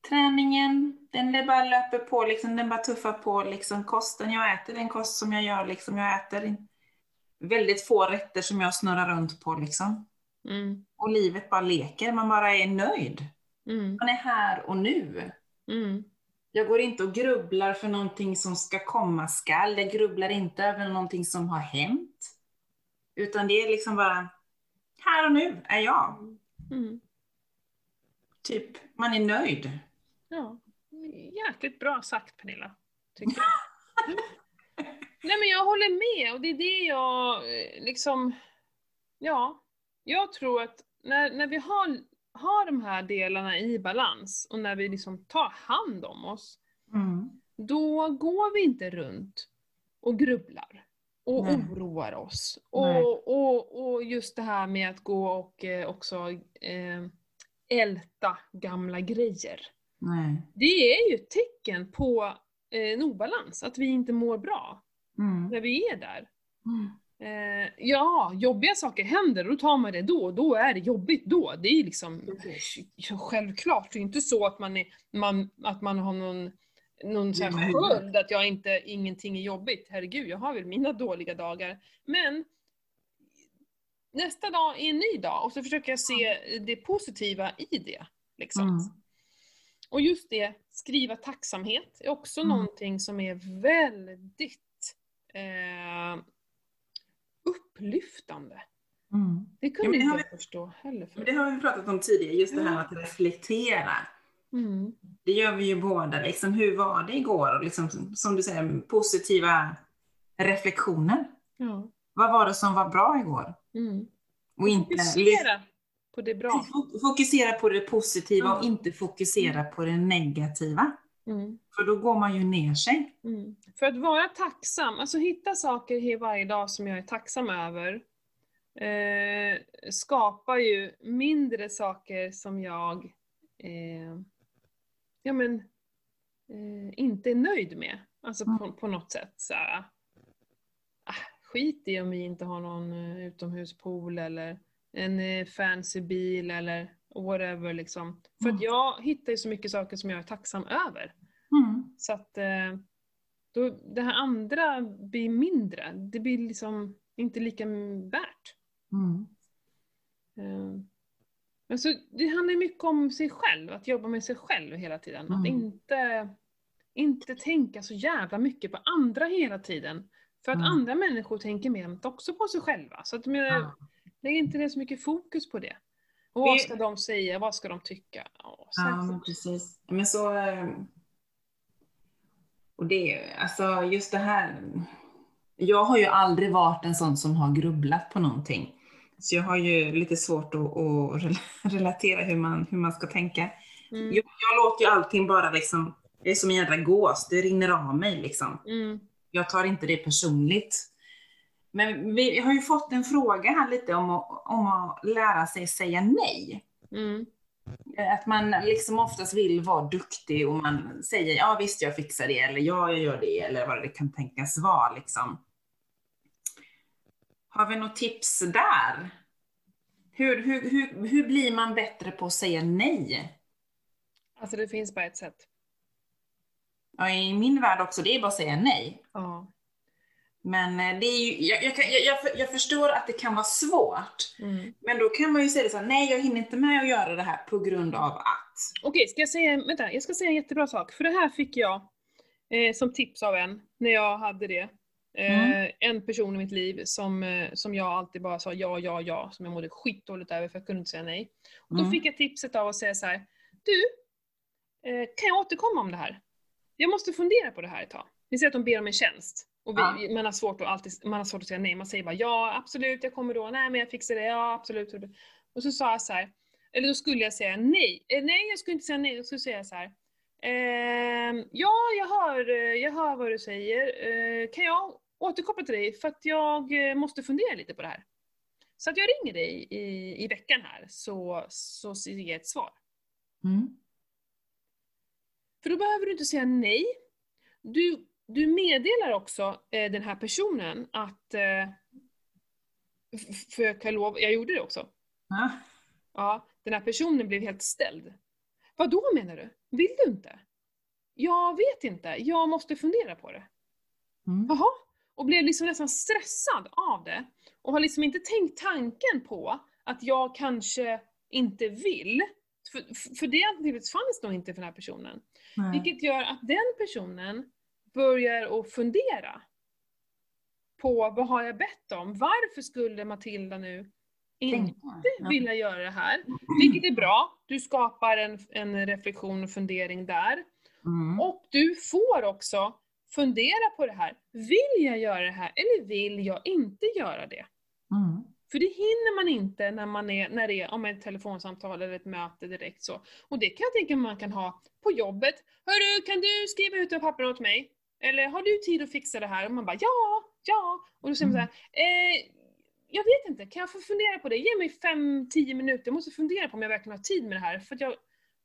Träningen, den bara löper på, liksom, den bara tuffar på. Liksom, kosten, jag äter den kost som jag gör. Liksom, jag äter väldigt få rätter som jag snurrar runt på. Liksom. Mm. Och livet bara leker, man bara är nöjd. Mm. Man är här och nu. Mm. Jag går inte och grubblar för någonting som ska komma skall. Jag grubblar inte över någonting som har hänt. Utan det är liksom bara, här och nu är jag. Mm. Typ, man är nöjd. Ja. Jäkligt bra sagt Pernilla, tycker jag. Nej men jag håller med och det är det jag eh, liksom, ja. Jag tror att när, när vi har, har de här delarna i balans och när vi liksom tar hand om oss, Mm. då går vi inte runt och grubblar och Nej. oroar oss. Och, och, och just det här med att gå och eh, också eh, älta gamla grejer. Nej. Det är ju ett tecken på eh, en obalans, att vi inte mår bra Mm. när vi är där. Mm. Eh, ja, jobbiga saker händer, då tar man det då, då är det jobbigt då. Det är liksom ja, självklart, det är inte så att man, är, man, att man har någon, någon sån här sköld, att jag inte, ingenting är jobbigt. Herregud, jag har väl mina dåliga dagar. Men nästa dag är en ny dag och så försöker jag se det positiva i det. Liksom. Mm. Och just det, skriva tacksamhet är också Mm. någonting som är väldigt eh, upplyftande. Mm. Det Ja, kunde men det inte har jag förstå heller. Men För. det har vi pratat om tidigare, just det här Ja. med att reflektera. Mm. Det gör vi ju båda. Liksom, hur var det igår? Och liksom, som du säger, positiva reflektioner. Ja. Vad var det som var bra igår? Mm. Och inte Fokusera på det bra. Fok- Fokusera på det positiva och Ja. inte fokusera på det negativa. Mm. För då går man ju ner sig. Mm. För att vara tacksam, alltså hitta saker varje dag som jag är tacksam över, eh, skapar ju mindre saker som jag eh, ja, men, eh, inte är nöjd med. Alltså på, på något sätt. Så här, ah, skit i om vi inte har någon eh, utomhuspool eller en eh, fancy bil eller whatever liksom. För Mm. att jag hittar ju så mycket saker som jag är tacksam över. Mm. Så att eh, då, det här andra blir mindre. Det blir liksom inte lika värt. Mm. Eh, Men så, det handlar mycket om sig själv, att jobba med sig själv hela tiden. Att Mm. inte, inte tänka så jävla mycket på andra hela tiden. För att Mm. andra människor tänker mer också på sig själva. Så att, men, Ja. lägg inte det så mycket fokus på det. Och vad ska de säga? Vad ska de tycka? Ja, men precis. Men så... Och det, alltså just det här. Jag har ju aldrig varit en sån som har grubblat på någonting. Så jag har ju lite svårt att, att rel- relatera hur man, hur man ska tänka. Mm, Jag, jag låter ju allting bara liksom, det är som en jädra gås, det rinner av mig liksom. mm, Jag tar inte det personligt. Men vi har ju fått en fråga här lite om att, om att lära sig säga nej. mm, Att man liksom oftast vill vara duktig och man säger ja visst jag fixar det eller ja jag gör det eller vad det kan tänkas vara liksom. Har vi något tips där? Hur, hur, hur, hur blir man bättre på att säga nej? Alltså det finns bara ett sätt. Ja, I min värld också, det är bara att säga nej. Ja. Men eh, det är ju, jag, jag, kan- jag, jag, förstår att det kan vara svårt. Mm. Men då kan man ju säga det så här, nej jag hinner inte med att göra det här på grund av att. Okej, ska jag säga, vänta, jag ska säga en jättebra sak. För det här fick jag eh, som tips av en, när jag hade det. Eh, En person i mitt liv som, eh, som jag alltid bara sa ja, ja, ja, som jag mådde skitdåligt över för jag kunde inte säga nej. Och då Mm. fick jag tipset av att säga så här, du, eh, kan jag återkomma om det här? Jag måste fundera på det här ett tag. Vi säger att de ber om en tjänst. Och vi, Ja. man, har svårt att alltid, man har svårt att säga nej. Man säger bara ja, absolut, jag kommer då. Nej, men jag fixar det. Ja, absolut. Och så sa jag så här, eller då skulle jag säga nej. Eh, nej, jag skulle inte säga nej. Jag skulle säga så här. Ehm, ja, jag hör, jag hör vad du säger. Eh, kan jag återkoppla till dig? För att jag eh, måste fundera lite på det här. Så att jag ringer dig i, i veckan här, så, så ger jag ett svar. Mm. För då behöver du inte säga nej. Du, du meddelar också eh, den här personen att... Eh, för jag kan lova, jag gjorde det också. Ja. Ja, den här personen blev helt ställd. Vad då menar du? Vill du inte? Jag vet inte, jag måste fundera på det. Mm. Jaha. Och blev liksom nästan stressad av det. Och har liksom inte tänkt tanken på att jag kanske inte vill. För, för det alternativet fanns nog inte för den här personen. Nej. Vilket gör att den personen börjar att fundera på vad har jag bett om? Varför skulle Matilda nu inte. Ja. vilja göra det här? Vilket är bra. Du skapar en, en reflektion och fundering där. Mm. Och du får också fundera på det här. Vill jag göra det här eller vill jag inte göra det? Mm. För det hinner man inte när, man är, när det är om ett telefonsamtal eller ett möte direkt så. Och det kan jag tänka mig man kan ha på jobbet. Hörru, kan du skriva ut några papper åt mig? Eller har du tid att fixa det här? Och man bara ja, ja. Och då säger man så här, eh, jag vet inte, kan jag få fundera på det? Ge mig fem, tio minuter, jag måste fundera på om jag verkligen har tid med det här. För att jag,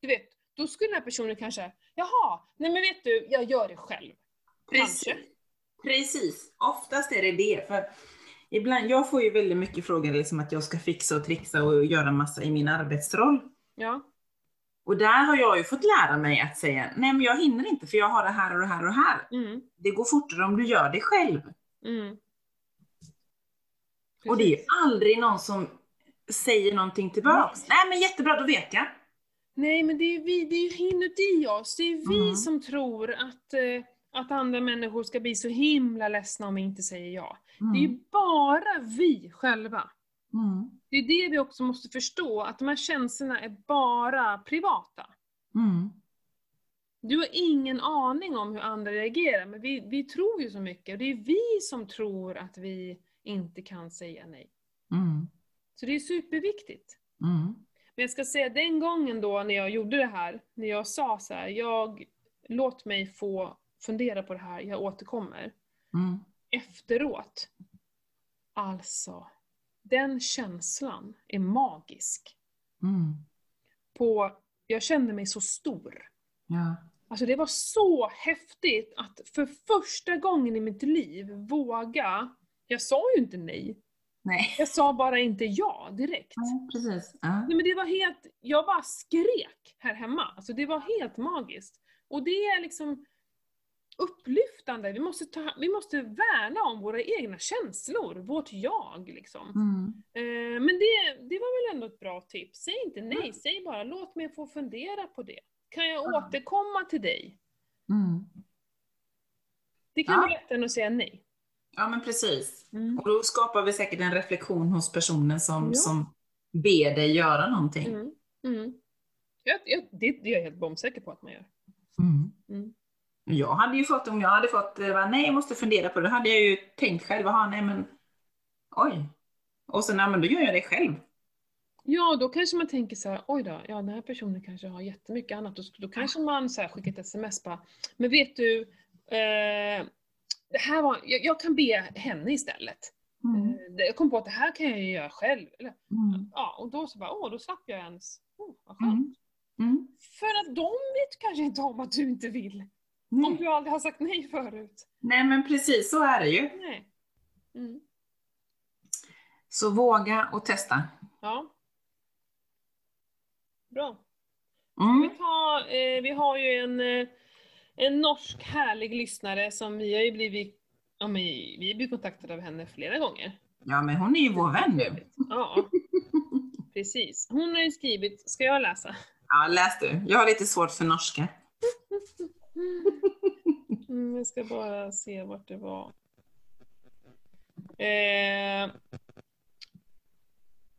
du vet, då skulle den här personen kanske, jaha, nej men vet du, jag gör det själv. Precis. Kanske. Precis. Oftast är det det. För ibland, jag får ju väldigt mycket frågor liksom att jag ska fixa och trixa och göra massa i min arbetsroll. Ja. Och där har jag ju fått lära mig att säga, nej men jag hinner inte för jag har det här och det här och det här. Mm, Det går fortare om du gör det själv. mm. Och det är ju aldrig någon som säger någonting tillbaks. Nej men jättebra, då vet jag. Nej, men det är, vi, det är ju inuti oss. Det är vi Mm. som tror att, eh, att andra människor ska bli så himla ledsna om vi inte säger ja. Mm. Det är ju bara vi själva. Mm. Det är det vi också måste förstå, att de här känslorna är bara privata. Mm. Du har ingen aning om hur andra reagerar, men vi, vi tror ju så mycket. Och det är vi som tror att vi inte kan säga nej. Mm. Så det är superviktigt. Mm. Men jag ska säga den gången då när jag gjorde det här, när jag sa så här, jag, låt mig få fundera på det här, jag återkommer. Mm. Efteråt, alltså, den känslan är magisk. Mm. På, jag kände mig så stor. Ja. Alltså det var så häftigt att för första gången i mitt liv våga, jag sa ju inte nej, Nej. jag sa bara inte ja direkt. Ja, precis. Ja. Nej men det var helt, jag bara skrek här hemma. Alltså det var helt magiskt. Och det är liksom upplyftande. Vi måste, ta, vi måste värna om våra egna känslor, vårt jag liksom. Mm. Eh, men det, det var väl ändå ett bra tips. Säg inte nej, säg bara låt mig få fundera på det. Kan jag Ja. återkomma till dig? Mm. Det kan Ja. vara lättare än att säga nej. Ja, men precis. Mm. Och då skapar vi säkert en reflektion hos personen som, Ja. som ber dig göra någonting. Mm. Mm. Jag, jag, det, det är jag helt bombsäker på att man gör. Jag hade ju fått, om jag hade fått, eh, nej jag måste fundera på det, då hade jag ju tänkt själv, aha, nej men, oj. Och sen, nej men då gör jag det själv. Ja, då kanske man tänker så här, oj då, ja den här personen kanske har jättemycket annat. Då, då kanske man så här skickar ett sms bara, men vet du, eh, det här var, jag, jag kan be henne istället. Mm. Eh, jag kom på att det här kan jag ju göra själv. Eller, Mm. ja, och då så bara, åh, då slapp jag ens. Oh, vad skönt. Mm. Mm. För att de vet kanske inte om att du inte vill. Om Nej. du aldrig har sagt nej förut. nej men precis, så är det ju. Nej. Mm. Så våga och testa. Ja. Bra. Mm. Vi, tar, eh, vi har ju en, eh, en norsk härlig lyssnare som vi har ju blivit, ja, men vi blivit kontaktade av henne flera gånger. Ja men hon är ju vår vän nu. Ja, precis. Hon har ju skrivit, ska jag läsa? Ja, läs du. Jag har lite svårt för norska. Mm, jag ska bara se vart det var. Eh,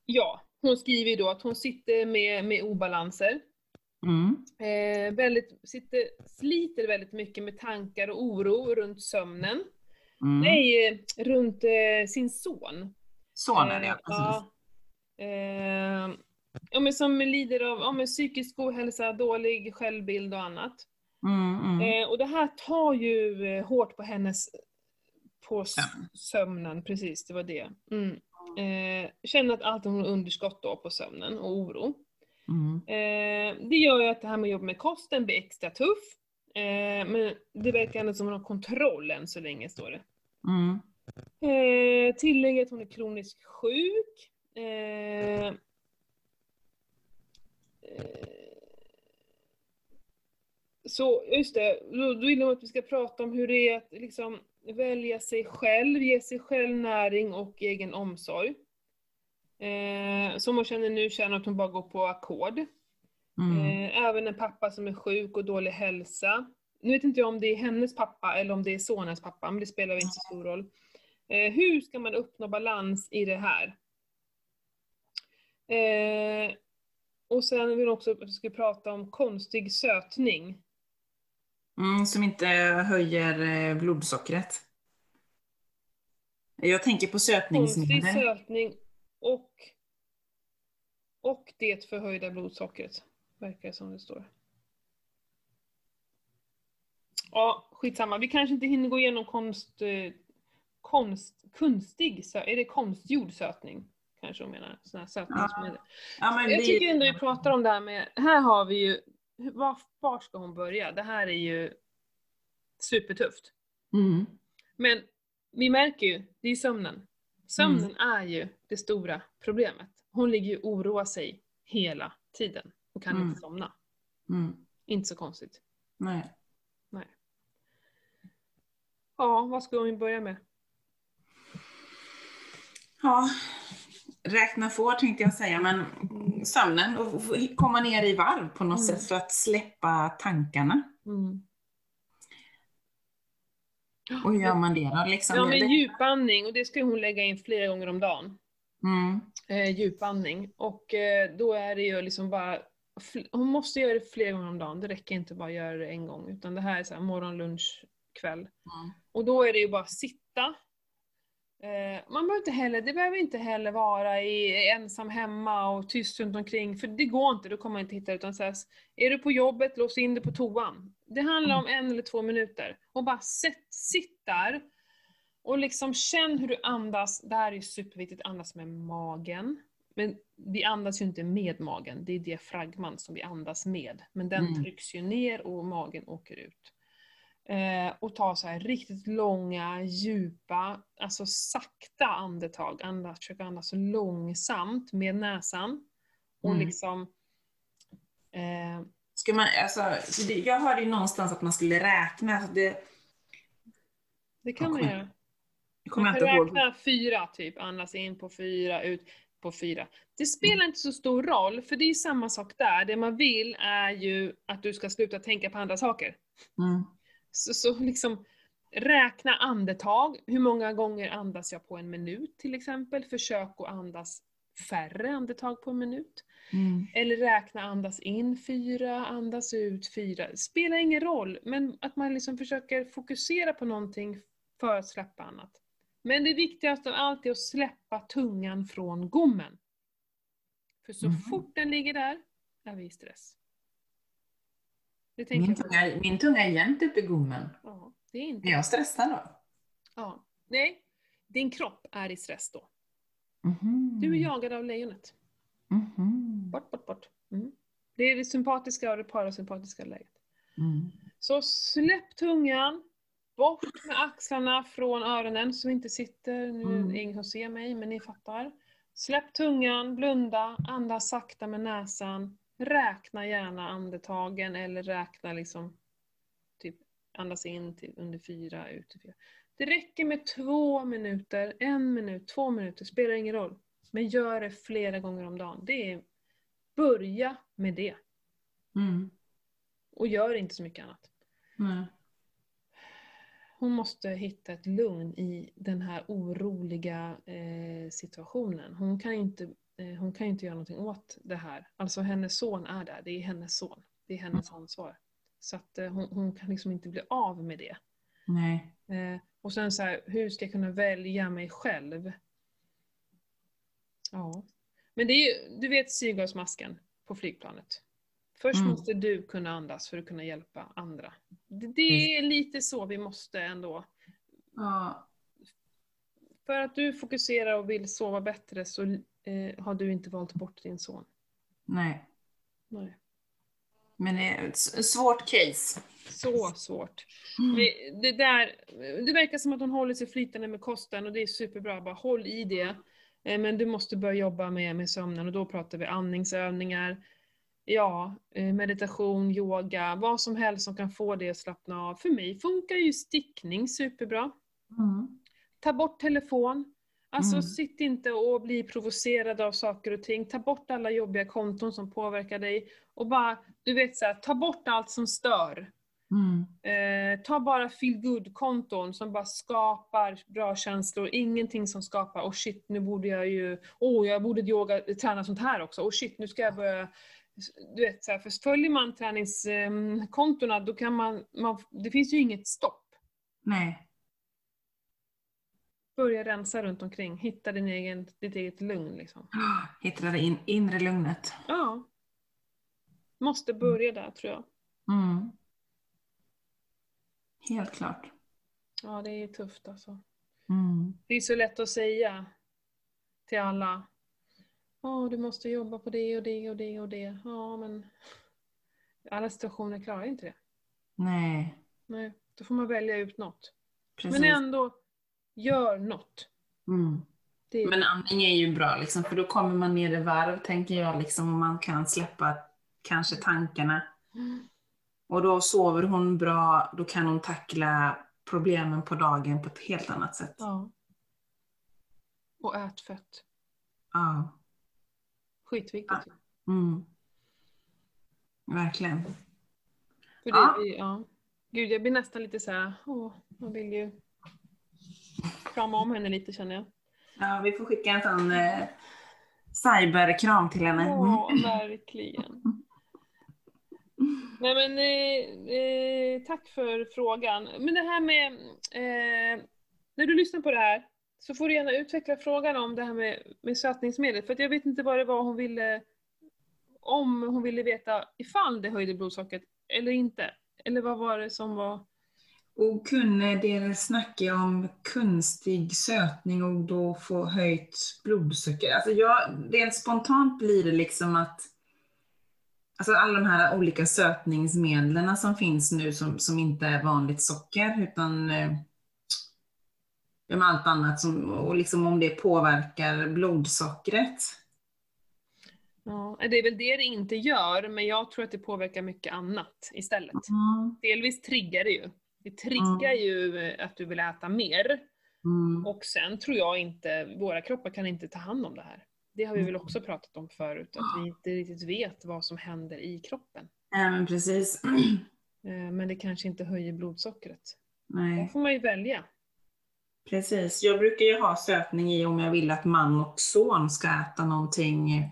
ja, hon skriver ju då att hon sitter med, med obalanser. Mm. Eh, väldigt, sitter, sliter väldigt mycket med tankar och oro runt sömnen. Mm. Nej, runt eh, sin son. Son är det, ja. Eh, Precis. Eh, ja, men som lider av ja, men psykisk ohälsa, dålig självbild och annat. Mm, mm. Eh, och det här tar ju eh, hårt på hennes på sömnen, precis det var det. Mm. Eh, känner att allt hon underskott då på sömnen och oro. Mm. Eh, det gör ju att det här med att jobba med kosten blir extra tuff. Eh, men det verkar ändå som att hon har kontroll än så länge, står det. Mm. Tillägger att hon är kroniskt sjuk. Så just det, då vill de att vi ska prata om hur det är att liksom välja sig själv, ge sig själv näring och egen omsorg. Eh, som hon känner nu känner att hon bara går på ackord. Mm. Eh, även en pappa som är sjuk och dålig hälsa. Nu vet inte jag om det är hennes pappa eller om det är sonens pappa, men det spelar inte så stor roll. Eh, hur ska man uppnå balans i det här? Eh, och sen vill hon också att vi ska prata om konstig sötning. Mm, som inte höjer eh, blodsockret. Jag tänker på Konstig sötningsmedel. sötning och, och det förhöjda blodsockret. Verkar det som det står. Ja, skitsamma. Vi kanske inte hinner gå igenom konst, eh, konst, kunstig, sö- är det konstgjord sötning? Kanske hon menar, sådana här sötningsmedel. Ja, men Jag tycker ändå vi pratar om det här med, här har vi ju, var, var ska hon börja? Det här är ju supertufft. Mm. Men vi märker ju, det är sömnen. Sömnen är ju det stora problemet. Hon ligger ju och oroar sig hela tiden och kan Mm. inte somna. Mm. Inte så konstigt. Nej. Ja, vad ska vi börja med? Ja, räkna får tänkte jag säga, men sömnen och komma ner i varv på något Mm. sätt för att släppa tankarna. Mm. Och hur gör man det då? Liksom, Ja, men djupandning, och det ska hon lägga in flera gånger om dagen. Mm. Eh, djupandning. Och eh, då är det ju liksom bara, hon måste göra det flera gånger om dagen. Det räcker inte bara att göra det en gång. Utan det här är så här morgon, lunch, kväll. Mm. Och då är det ju bara sitta. Eh, man behöver inte heller, det behöver inte heller vara i, ensam hemma och tyst runt omkring, för det går inte, då kommer man inte hitta utan så här, är du på jobbet, lås in dig på toan. Det handlar om en eller två minuter. Och bara sätt, sitt där och liksom känn hur du andas. Det här är superviktigt, andas med magen. Men vi andas ju inte med magen, det är diafragman som vi andas med. Men den Mm. trycks ju ner och magen åker ut. Eh, och ta så här riktigt långa, djupa, alltså sakta andetag. Andas, försöka andas långsamt med näsan. Och Mm. liksom... Eh, Ska man, alltså, jag hörde ju någonstans att man skulle räkna. Alltså det, det kan man göra. jag kommer Man inte kan ihåg. räkna fyra, typ. Andas in på fyra, ut på fyra. Det spelar inte så stor roll, för det är samma sak där. Det man vill är ju att du ska sluta tänka på andra saker. Mm. Så, så liksom, räkna andetag. Hur många gånger andas jag på en minut till exempel? Försök att andas färre andetag på en minut. Mm. Eller räkna andas in fyra, andas ut fyra. Spelar ingen roll, men att man liksom försöker fokusera på någonting för att släppa annat. Men det viktigaste av allt är att släppa tungan från gommen. För så Mhm. fort den ligger där är vi i stress. Min, på. tunga, min tunga är jämt uppe i gommen. Ja, det är inte Är jag stressad då? Ja. Nej, din kropp är i stress då. Mhm. Du är jagad av lejonet. Mhm. Bort, bort, bort. Mm. Det är det sympatiska och det parasympatiska läget. Mm. Så släpp tungan, bort med axlarna från öronen som inte sitter. Nu är Mm. det ingen som ser mig, men ni fattar. Släpp tungan, blunda, andas sakta med näsan. Räkna gärna andetagen eller räkna liksom typ andas in till under fyra, ut till fyra. Det räcker med två minuter, en minut, två minuter, spelar ingen roll. Men gör det flera gånger om dagen. Det är, börja med det. Mm. Och gör inte så mycket annat. Nej. Hon måste hitta ett lugn i den här oroliga eh, situationen. Hon kan, inte, hon kan inte göra någonting åt det här. Alltså hennes son är där, det är hennes son. Det är hennes ansvar. Så att eh, hon, hon kan liksom inte bli av med det. Nej. Eh, och sen så här, hur ska jag kunna välja mig själv? Ja. Men det är ju, du vet syrgasmasken på flygplanet. Först Mm. måste du kunna andas för att kunna hjälpa andra. Det, det är lite så vi måste ändå. Ja. För att du fokuserar och vill sova bättre så eh, har du inte valt bort din son. Nej. Nej. Men det är ett svårt case. Så svårt. Mm. Det, det, där, det verkar som att hon håller sig flytande med kosten och det är superbra. Bara håll i det. Eh, Men du måste börja jobba med, med sömnen och då pratar vi andningsövningar, ja, eh, meditation, yoga, vad som helst som kan få dig att slappna av. För mig funkar ju stickning superbra. Mm. Ta bort telefon. Alltså Mm. sitt inte och bli provocerad av saker och ting. Ta bort alla jobbiga konton som påverkar dig. Och bara, du vet så här, ta bort allt som stör. Mm. Eh, ta bara feel good konton som bara skapar bra känslor. Ingenting som skapar, oh shit nu borde jag ju, oh jag borde yoga, träna sånt här också. Oh shit nu ska jag börja du vet, så här, för följer man träningskontona då kan man, man, det finns ju inget stopp. Nej. Börja rensa runt omkring, hitta din egen, ditt eget lugn liksom. Hittade det in, inre lugnet. Ja. Måste börja där tror jag. Mm. Helt klart. Ja det är tufft alltså. Mm. Det är så lätt att säga till alla. Ja, du måste jobba på det och det och det och det. Ja, men alla situationer klarar inte det. Nej, Nej, då får man välja ut något. precis. Men ändå, gör något. Mm. Det Men andning är ju bra, liksom, för då kommer man ner i varv, tänker jag, liksom, och man kan släppa kanske tankarna. Mm. Och då sover hon bra, då kan hon tackla problemen på dagen på ett helt annat sätt. Ja. Och ät fett. Ja. Skitviktigt. Mm. Verkligen. För det, Ja. ja. Gud, jag blir nästan lite så här, åh, jag vill ju krama om henne lite känner jag. Ja, vi får skicka en sån eh, cyberkram till henne. Ja, verkligen. Nej men, eh, eh, tack för frågan. Men det här med, eh, när du lyssnar på det här, så får du gärna utveckla frågan om det här med, med sötningsmedel, för jag vet inte vad det var hon ville, om hon ville veta ifall det höjde blodsockret eller inte. Eller vad var det som var? Och kunde det snacka om kunstig sötning och då få höjt blodsocker? Alltså jag, rent spontant blir det liksom att Alltså alla de här olika sötningsmedlen som finns nu som, som inte är vanligt socker utan eh, med allt annat som, och liksom om det påverkar blodsockret. Ja, det är väl det det inte gör, men jag tror att det påverkar mycket annat istället. Mm. Delvis triggar det ju. Det triggar ju eh, att du vill äta mer. Mm. Och sen tror jag inte, våra kroppar kan inte ta hand om det här. Det har vi väl Mm. också pratat om förut, att vi inte riktigt vet vad som händer i kroppen. Ja, men precis. Eh, Men det kanske inte höjer blodsockret. Nej, får man ju välja. precis. Jag brukar ju ha sötning i om jag vill att man och son ska äta någonting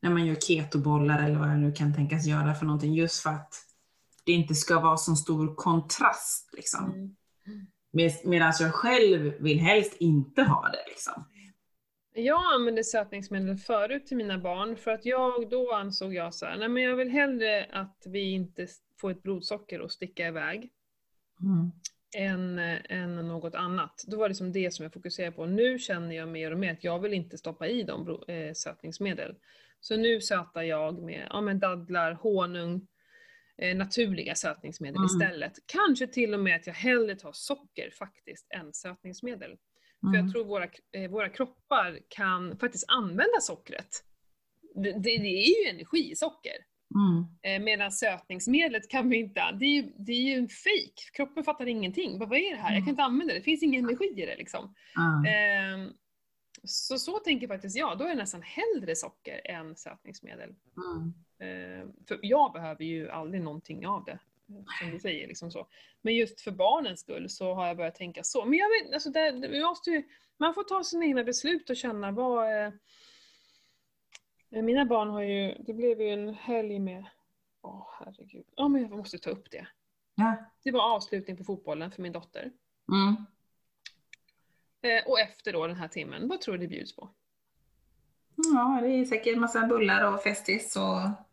när man gör ketobollar eller vad jag nu kan tänkas göra för någonting. Just för att det inte ska vara så stor kontrast. Liksom. Mm. Med, medan jag själv vill helst inte ha det. Liksom. Jag använde sötningsmedel förut till mina barn för att jag, då ansåg jag så här, nej men jag vill hellre att vi inte får ett blodsocker och sticka iväg Mm. än, än något annat. Då var det som det som jag fokuserade på. Nu känner jag mer och mer att jag vill inte stoppa i dem eh, sötningsmedel. Så nu sötar jag med, ja, med dadlar, honung, naturliga sötningsmedel Mm. istället. Kanske till och med att jag hellre tar socker faktiskt än sötningsmedel. För jag Mm. tror våra, eh, våra kroppar kan faktiskt använda sockret. Det, det, det är ju energisocker. Mm. Eh, medan sötningsmedlet kan vi inte, det är ju, det är ju en fejk. Kroppen fattar ingenting. Vad är det här? Jag kan inte använda det, det finns ingen energi i det liksom. Ja. Ehm, så så tänker faktiskt jag, då är det nästan hellre socker än sötningsmedel. Mm. Ehm, för jag behöver ju aldrig någonting av det. Som du säger, liksom så. Men just för barnens skull så har jag börjat tänka så. Men jag vet, alltså det, vi måste ju, man får ta sina egna beslut och känna vad... Eh, mina barn har ju, det blev ju en helg med, åh herregud, ja men jag måste ta upp det. Ja. Det var avslutning på fotbollen för min dotter. Mm. Eh, och efter då den här timmen, vad tror du det bjuds på? ja, det är säkert massa bullar och festis och...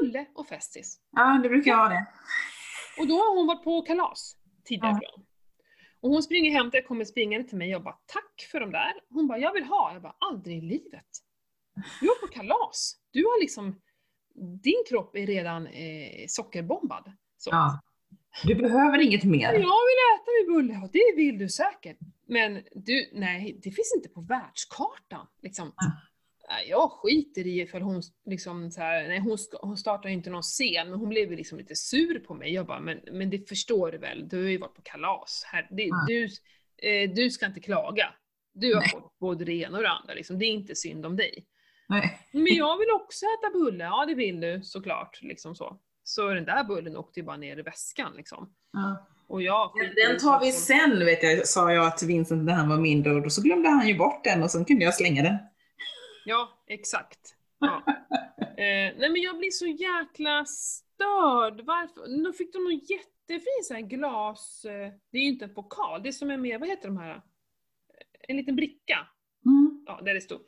Bulle och Festis. Ja, det brukar jag ha det. Och då har hon varit på kalas tidigare Ja. från. Och hon springer hem till, kommer springande till mig och bara tack för de där. Hon bara jag vill ha. Jag bara aldrig i livet. Du var på kalas. Du har liksom, din kropp är redan eh, sockerbombad. Så. Ja. Du behöver inget mer. Jag vill äta min bulle, och det vill du säkert. Men du, nej, det finns inte på världskartan. Liksom. Ja. Nej, Jag skiter i ifall hon liksom så här, nej hon, hon startar inte någon scen, men hon blev ju liksom lite sur på mig. Jag bara, men, men det förstår du väl, du har ju varit på kalas. Här, det, Ja. du, eh, du ska inte klaga. Du har Nej. fått både det ena och det andra, liksom. det är inte synd om dig. Nej. Men jag vill också äta bulle, ja det vill du såklart. Liksom så. så den där bullen åkte ju bara ner i väskan liksom. Ja. Och jag Den tar vi sen, vet jag, sa jag till Vincent när han var mindre och då så glömde han ju bort den och sen kunde jag slänga den. Ja, exakt. Ja. eh, nej men jag blir så jäkla störd. Varför? Då fick de någon jättefin så här glas... Eh, det är ju inte en pokal, det är som en mer, vad heter de här? En liten bricka. Mm. Ja, där det stod.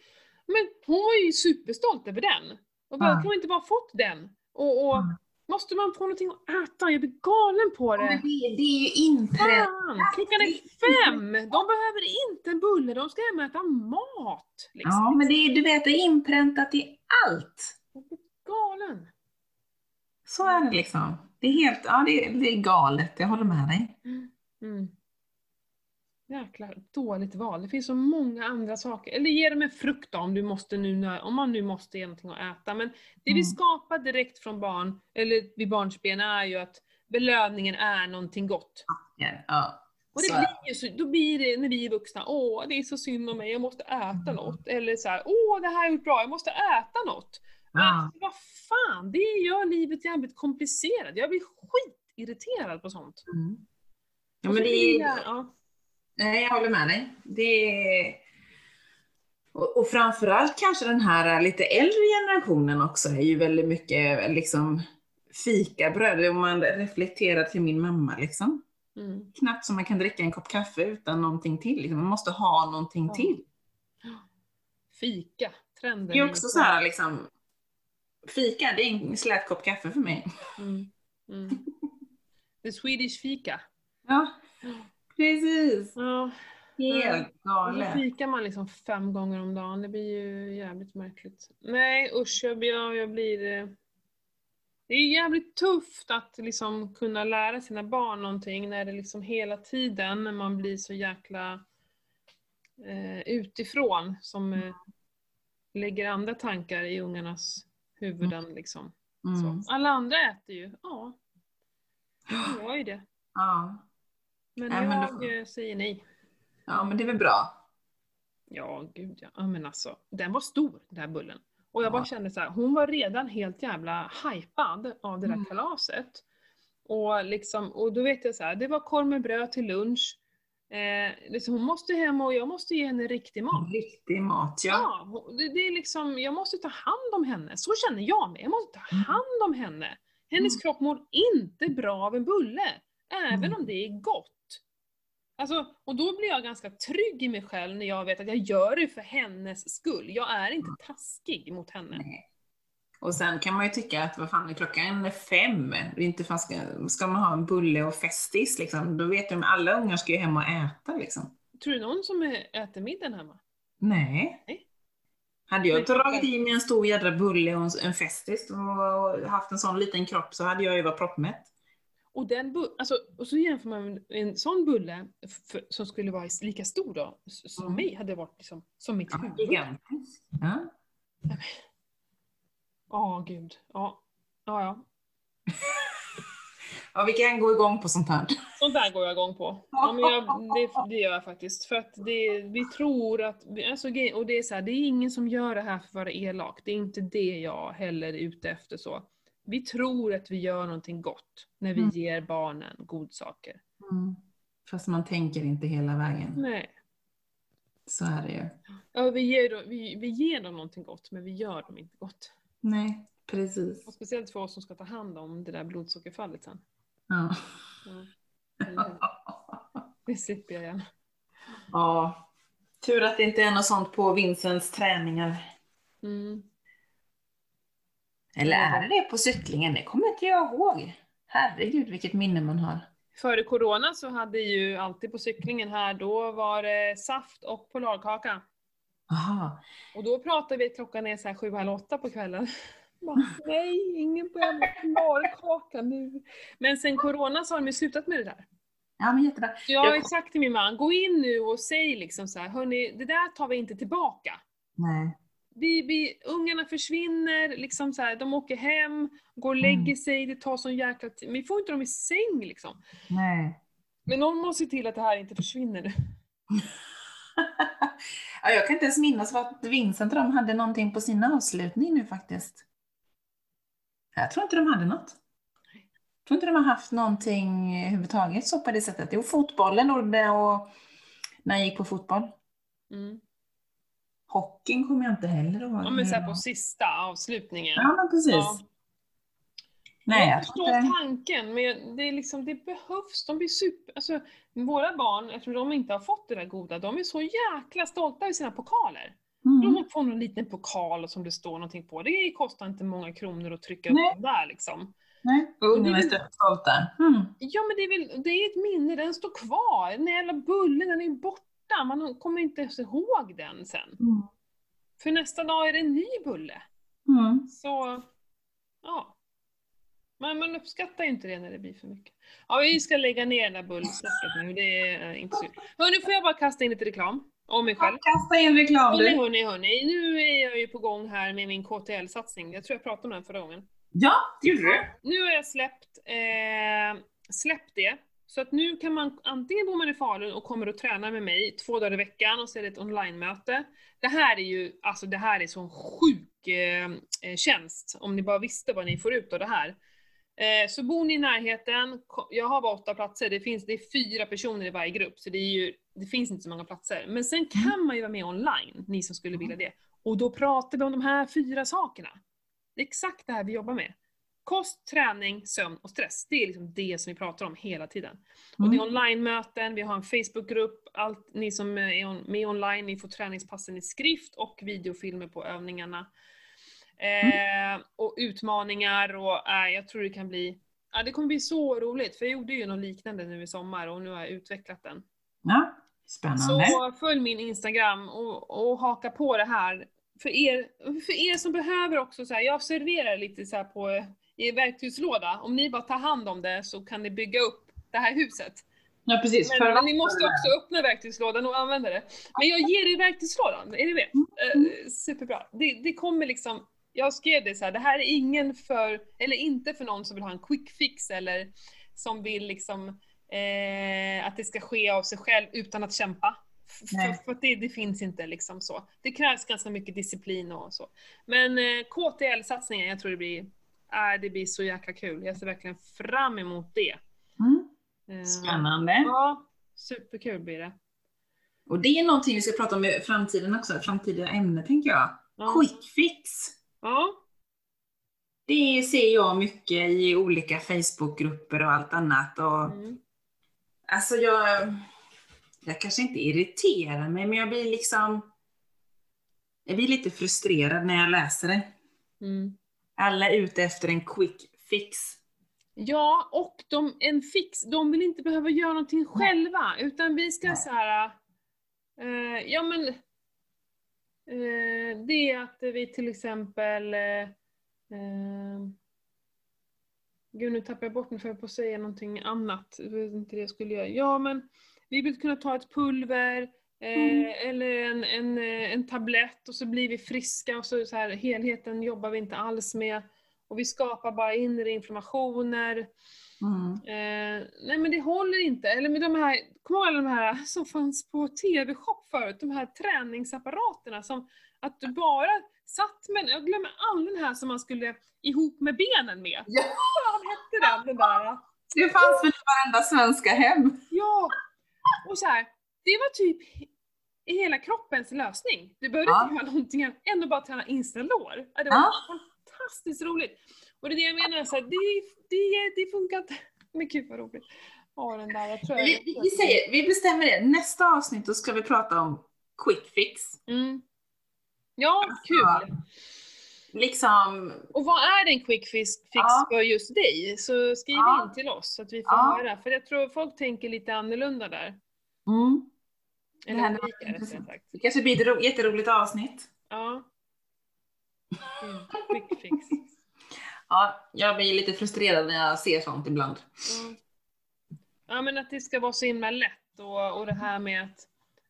Men hon var ju superstolt över den. Och bara, Ja. kan hon inte bara fått den? Och, och Mm. Måste man få någonting att äta? Jag blir galen på Men det. det, det är ju inpräntat. Fan, klockan är fem! De behöver inte en bulle, de ska hem och äta mat. Liksom. Ja, men det är, du vet, det är inpräntat i allt. Jag blir galen. Så är det liksom. Det är helt, ja det är, det är galet, jag håller med dig. Mm. Jäkla dåligt val. Det finns så många andra saker. Eller ge dem en frukt då, om, du måste nu, om man nu måste ge någonting att äta. Men det vi Mm. skapar direkt från barn, eller vid barnsben, är ju att belöningen är någonting gott. Ja, ja. Och det Så- blir ju så, då blir det när vi är vuxna, åh det är så synd om mig, jag måste äta något. Eller så här, åh det här har jag gjort bra, jag måste äta något. Ja. Alltså, vad fan, det gör livet jävligt komplicerat. Jag blir irriterad på sånt. Mm. Ja, men det är, ja. Nej, jag håller med dig. Det och, och framförallt kanske den här lite äldre generationen också är ju väldigt mycket liksom fikabröd. Om man reflekterar till min mamma liksom. Mm. Knappt som man kan dricka en kopp kaffe utan någonting till. Liksom. Man måste ha någonting Ja. till. Fika, trenden. Det är också så här liksom, fika det är en slät kopp kaffe för mig. Mm. Mm. The Swedish fika. Ja, precis. Ja, Helt galet. fikar man liksom fem gånger om dagen. Det blir ju jävligt märkligt. Nej usch, jag, jag, jag blir... eh, Det är jävligt tufft att liksom kunna lära sina barn någonting när det liksom hela tiden, när man blir så jäkla eh, utifrån, som eh, lägger andra tankar i ungarnas huvuden liksom. Mm. Alla andra äter ju, ja. De gör ju det. Ja. Men Nej, men jag då- eh, säger nej. ja, men det är väl bra. Ja, gud ja. ja. men alltså, den var stor, den här bullen. Och jag Ja. bara kände så här, hon var redan helt jävla hypad av det där Mm. kalaset. Och, liksom, och då vet jag så här, det var korv med bröd till lunch. Eh, liksom, hon måste hem och jag måste ge henne riktig mat. Riktig mat, ja. Ja, det, det är liksom, jag måste ta hand om henne. Så känner jag mig. Jag måste ta Mm. hand om henne. Hennes Mm. kropp mår inte bra av en bulle. Även Mm. om det är gott. Alltså, och då blir jag ganska trygg i mig själv när jag vet att jag gör det för hennes skull. Jag är inte taskig mot henne. Nej. Och sen kan man ju tycka att vad fan är klockan fem? Inte fan ska, ska man ha en bulle och festis liksom? Då vet de alla ungar ska ju hem och äta liksom. Tror du någon som äter middagen hemma? Nej. Nej. Hade jag dragit i mig en stor jädra bulle och en, en festis och haft en sån liten kropp så hade jag ju varit proppmätt. Och, den alltså, och så jämför man med en sån bulle f- som skulle vara lika stor då, som Mm. mig, hade varit liksom, som mitt Ja, huvud. gigantisk. Ja. Ja, gud. Ja. Ja, ja. ja, vi kan gå igång på sånt här. Sånt där går jag igång på. Ja, men jag, det, det gör jag faktiskt. För att det, vi tror att, alltså, och det är så här, det är ingen som gör det här för att vara elak. Det är inte det jag heller är ute efter så. Vi tror att vi gör någonting gott när vi Mm. ger barnen godsaker. Mm. Fast man tänker inte hela vägen. Nej. Så är det ju. Ja, vi, ger dem, vi, vi ger dem någonting gott, men vi gör dem inte gott. Nej, precis. Och speciellt för oss som ska ta hand om det där blodsockerfallet sen. Ja. Ja. Det slipper jag gärna. ja. Tur att det inte är något sånt på Vincents träningar. Mm. Eller är det det på cyklingen? Det kommer inte jag ihåg. Herregud vilket minne man har. Före corona så hade ju alltid på cyklingen här, då var det saft och polarkaka. Aha. Och då pratade vi klockan är så här sju, halv åtta på kvällen. Bara, Nej, ingen polarkaka nu. Men sen corona så har de ju slutat med det där. Ja men jättebra. Jag har sagt till min man, gå in nu och säg liksom så här, hörni, det där tar vi inte tillbaka. Nej. Vi, vi, ungarna försvinner, liksom så här, de åker hem, går och lägger Mm. sig, det tar sån jäkla tid. Vi får inte dem i säng liksom. Nej. Men någon måste se till att det här inte försvinner ja, jag kan inte ens minnas vad att Vincent och de hade någonting på sin avslutning nu faktiskt. Jag tror inte de hade något. Jag tror inte de har haft någonting överhuvudtaget så på det sättet. Jo, fotbollen och, och när jag gick på fotboll. Mm. Hockeyn kommer jag inte heller ihåg. Ja men så här på sista avslutningen. Ja, men precis. Ja. Nej, jag förstår inte... tanken, men det, är liksom, det behövs. De blir super... Alltså, våra barn, eftersom de inte har fått det där goda, de är så jäkla stolta över sina pokaler. Mm. De får någon liten pokal som det står någonting på. Det kostar inte många kronor att trycka Nej. upp den där liksom. Nej, och ungarna är Det är- stolta. Mm. Ja men det är väl, det är ett minne, den står kvar. Den jävla bullen, den är ju borta. Man kommer inte ens ihåg den sen. Mm. För nästa dag är det en ny bulle. Mm. Så, ja. Men man uppskattar ju inte det när det blir för mycket. Ja, vi ska lägga ner den där bullsnacket nu, det är eh, inte så. Hörni, får jag bara kasta in lite reklam? Om mig själv. Kasta in reklam Hörni, du. hörni, hörni. Nu är jag ju på gång här med min KTL-satsning. Jag tror jag pratade om den förra gången. Ja, det gjorde du. Nu har jag släppt, eh, släppt det. Så att nu kan man, antingen bor man i Falun och kommer och tränar med mig två dagar i veckan och så är det ett online-möte. Det här är ju, alltså det här är sån sjuk eh, eh, tjänst, om ni bara visste vad ni får ut av det här. Eh, så bor ni i närheten, jag har bara åtta platser, det, finns, det är fyra personer i varje grupp, så det, är ju, det finns inte så många platser. Men sen kan man ju vara med online, ni som skulle vilja det. Och då pratar vi om de här fyra sakerna. Det är exakt det här vi jobbar med. Kost, träning, sömn och stress. Det är liksom det som vi pratar om hela tiden. Och det är online-möten, vi har en Facebookgrupp, allt ni som är med online, ni får träningspassen i skrift och videofilmer på övningarna. Eh, och utmaningar och eh, jag tror det kan bli, ja det kommer bli så roligt, för jag gjorde ju något liknande nu i sommar och nu har jag utvecklat den. Ja, spännande. Så följ min Instagram och, och haka på det här. För er, för er som behöver också så här, jag serverar lite så på i verktygslåda. Om ni bara tar hand om det så kan ni bygga upp det här huset. Ja, precis. Men, men ni måste också öppna verktygslådan och använda det. Men jag ger er verktygslådan, är ni med? Eh, superbra. Det, det kommer liksom, jag skrev det så här, det här är ingen för, eller inte för någon som vill ha en quick fix eller som vill liksom eh, att det ska ske av sig själv utan att kämpa. För, för det, det finns inte liksom så. Det krävs ganska mycket disciplin och så. Men eh, KTL-satsningen, jag tror det blir, äh, det blir så jäkla kul. Jag ser verkligen fram emot det. Mm. Eh, Spännande. Ja, superkul blir det. Och det är någonting vi ska prata om i framtiden också, framtida ämne tänker jag. Ja. Quick fix. Ja. Det ser jag mycket i olika Facebookgrupper och allt annat. Och, Mm. Alltså jag, jag kanske inte irriterar mig, men jag blir liksom, jag blir lite frustrerad när jag läser det. Mm. Alla är ute efter en quick fix. Ja, och de, en fix, de vill inte behöva göra någonting själva, utan vi ska Nej. så här. Eh, ja men, eh, det är att vi till exempel, eh, eh, gud nu tappar jag bort mig för jag på att säga någonting annat, vet inte det jag skulle göra. Ja men, vi vill kunna ta ett pulver, eh, Mm. eller en, en, eh, en tablett och så blir vi friska och så, så här, helheten jobbar vi inte alls med. Och vi skapar bara inre inflammationer. Mm. Eh, nej men det håller inte. Eller med de här, kommer ihåg alla de här som fanns på TV-shop förut? De här träningsapparaterna som att du bara satt med, jag glömmer all den här som man skulle ihop med benen med. Ja. Vad hette den? den där? Det fanns väl i varenda svenska hem? Ja! Och så här, det var typ hela kroppens lösning. Du behövde Ja. inte göra någonting annat än att bara träna instalår. Ja, det var Ja. fantastiskt roligt. Och det är det jag menar, så här, det, det, det funkar inte. Men gud vad roligt. Ja, den där, jag tror jag, Vi, vi, säger, vi bestämmer det. Nästa avsnitt då ska vi prata om quick fix. Mm. Ja, Ja. kul. Liksom, Och vad är en quick fix, fix Ja. för just dig? Så skriv Ja. in till oss så att vi får Ja. höra. För jag tror folk tänker lite annorlunda där. mm, Eller rättare intressant. sagt. det kanske blir ett ro, jätteroligt avsnitt. Ja. Mm. Quick fix. Ja, jag blir lite frustrerad när jag ser sånt ibland. Ja. ja men att det ska vara så himla lätt och, och det här med att,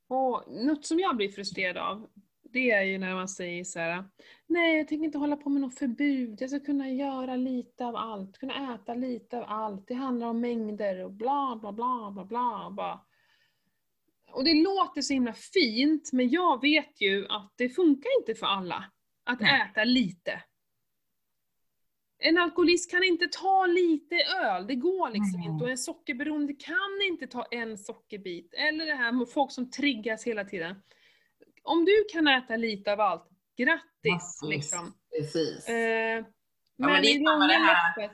åh, något som jag blir frustrerad av, det är ju när man säger så här: nej jag tänker inte hålla på med något förbud, jag ska kunna göra lite av allt, kunna äta lite av allt, det handlar om mängder och bla bla bla bla bla. bla. Och det låter så himla fint, men jag vet ju att det funkar inte för alla att Nej. äta lite. En alkoholist kan inte ta lite öl, det går liksom Nej. inte. Och en sockerberoende kan inte ta en sockerbit. Eller det här med folk som triggas hela tiden. Om du kan äta lite av allt, grattis! Grattis. Liksom. Precis. Eh, men men det är samma det här.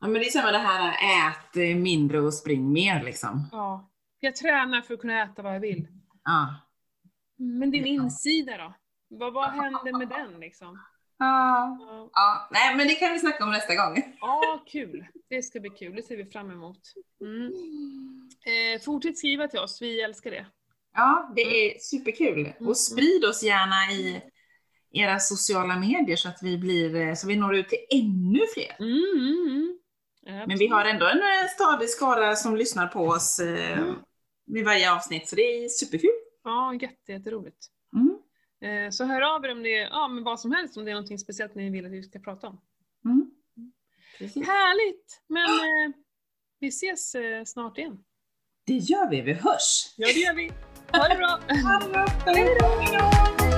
Ja, men det är samma det här, ät mindre och spring mer liksom. ja. Jag tränar för att kunna äta vad jag vill. Ja. Men din insida då? Vad, vad händer med den liksom? Ja. Ja. ja. Nej, men det kan vi snacka om nästa gång. Ja, kul. Det ska bli kul. Det ser vi fram emot. Mm. Eh, fortsätt skriva till oss, vi älskar det. Ja, det är superkul. Mm. Och sprid oss gärna i era sociala medier så att vi blir, eh, så vi når ut till ännu fler. Mm, mm, mm. Men vi har ändå en eh, stadig skara som lyssnar på oss eh, Mm. Vid varje avsnitt, så det är superkul. Ja, jätte, jätteroligt. Mm. Eh, så hör av er om det är, ja men vad som helst, om det är någonting speciellt ni vill att vi ska prata om. Mm. Precis. Härligt! Men eh, vi ses eh, snart igen. Det gör vi, vi hörs! Ja, det gör vi. Ha det bra! Ha det bra. Hej då!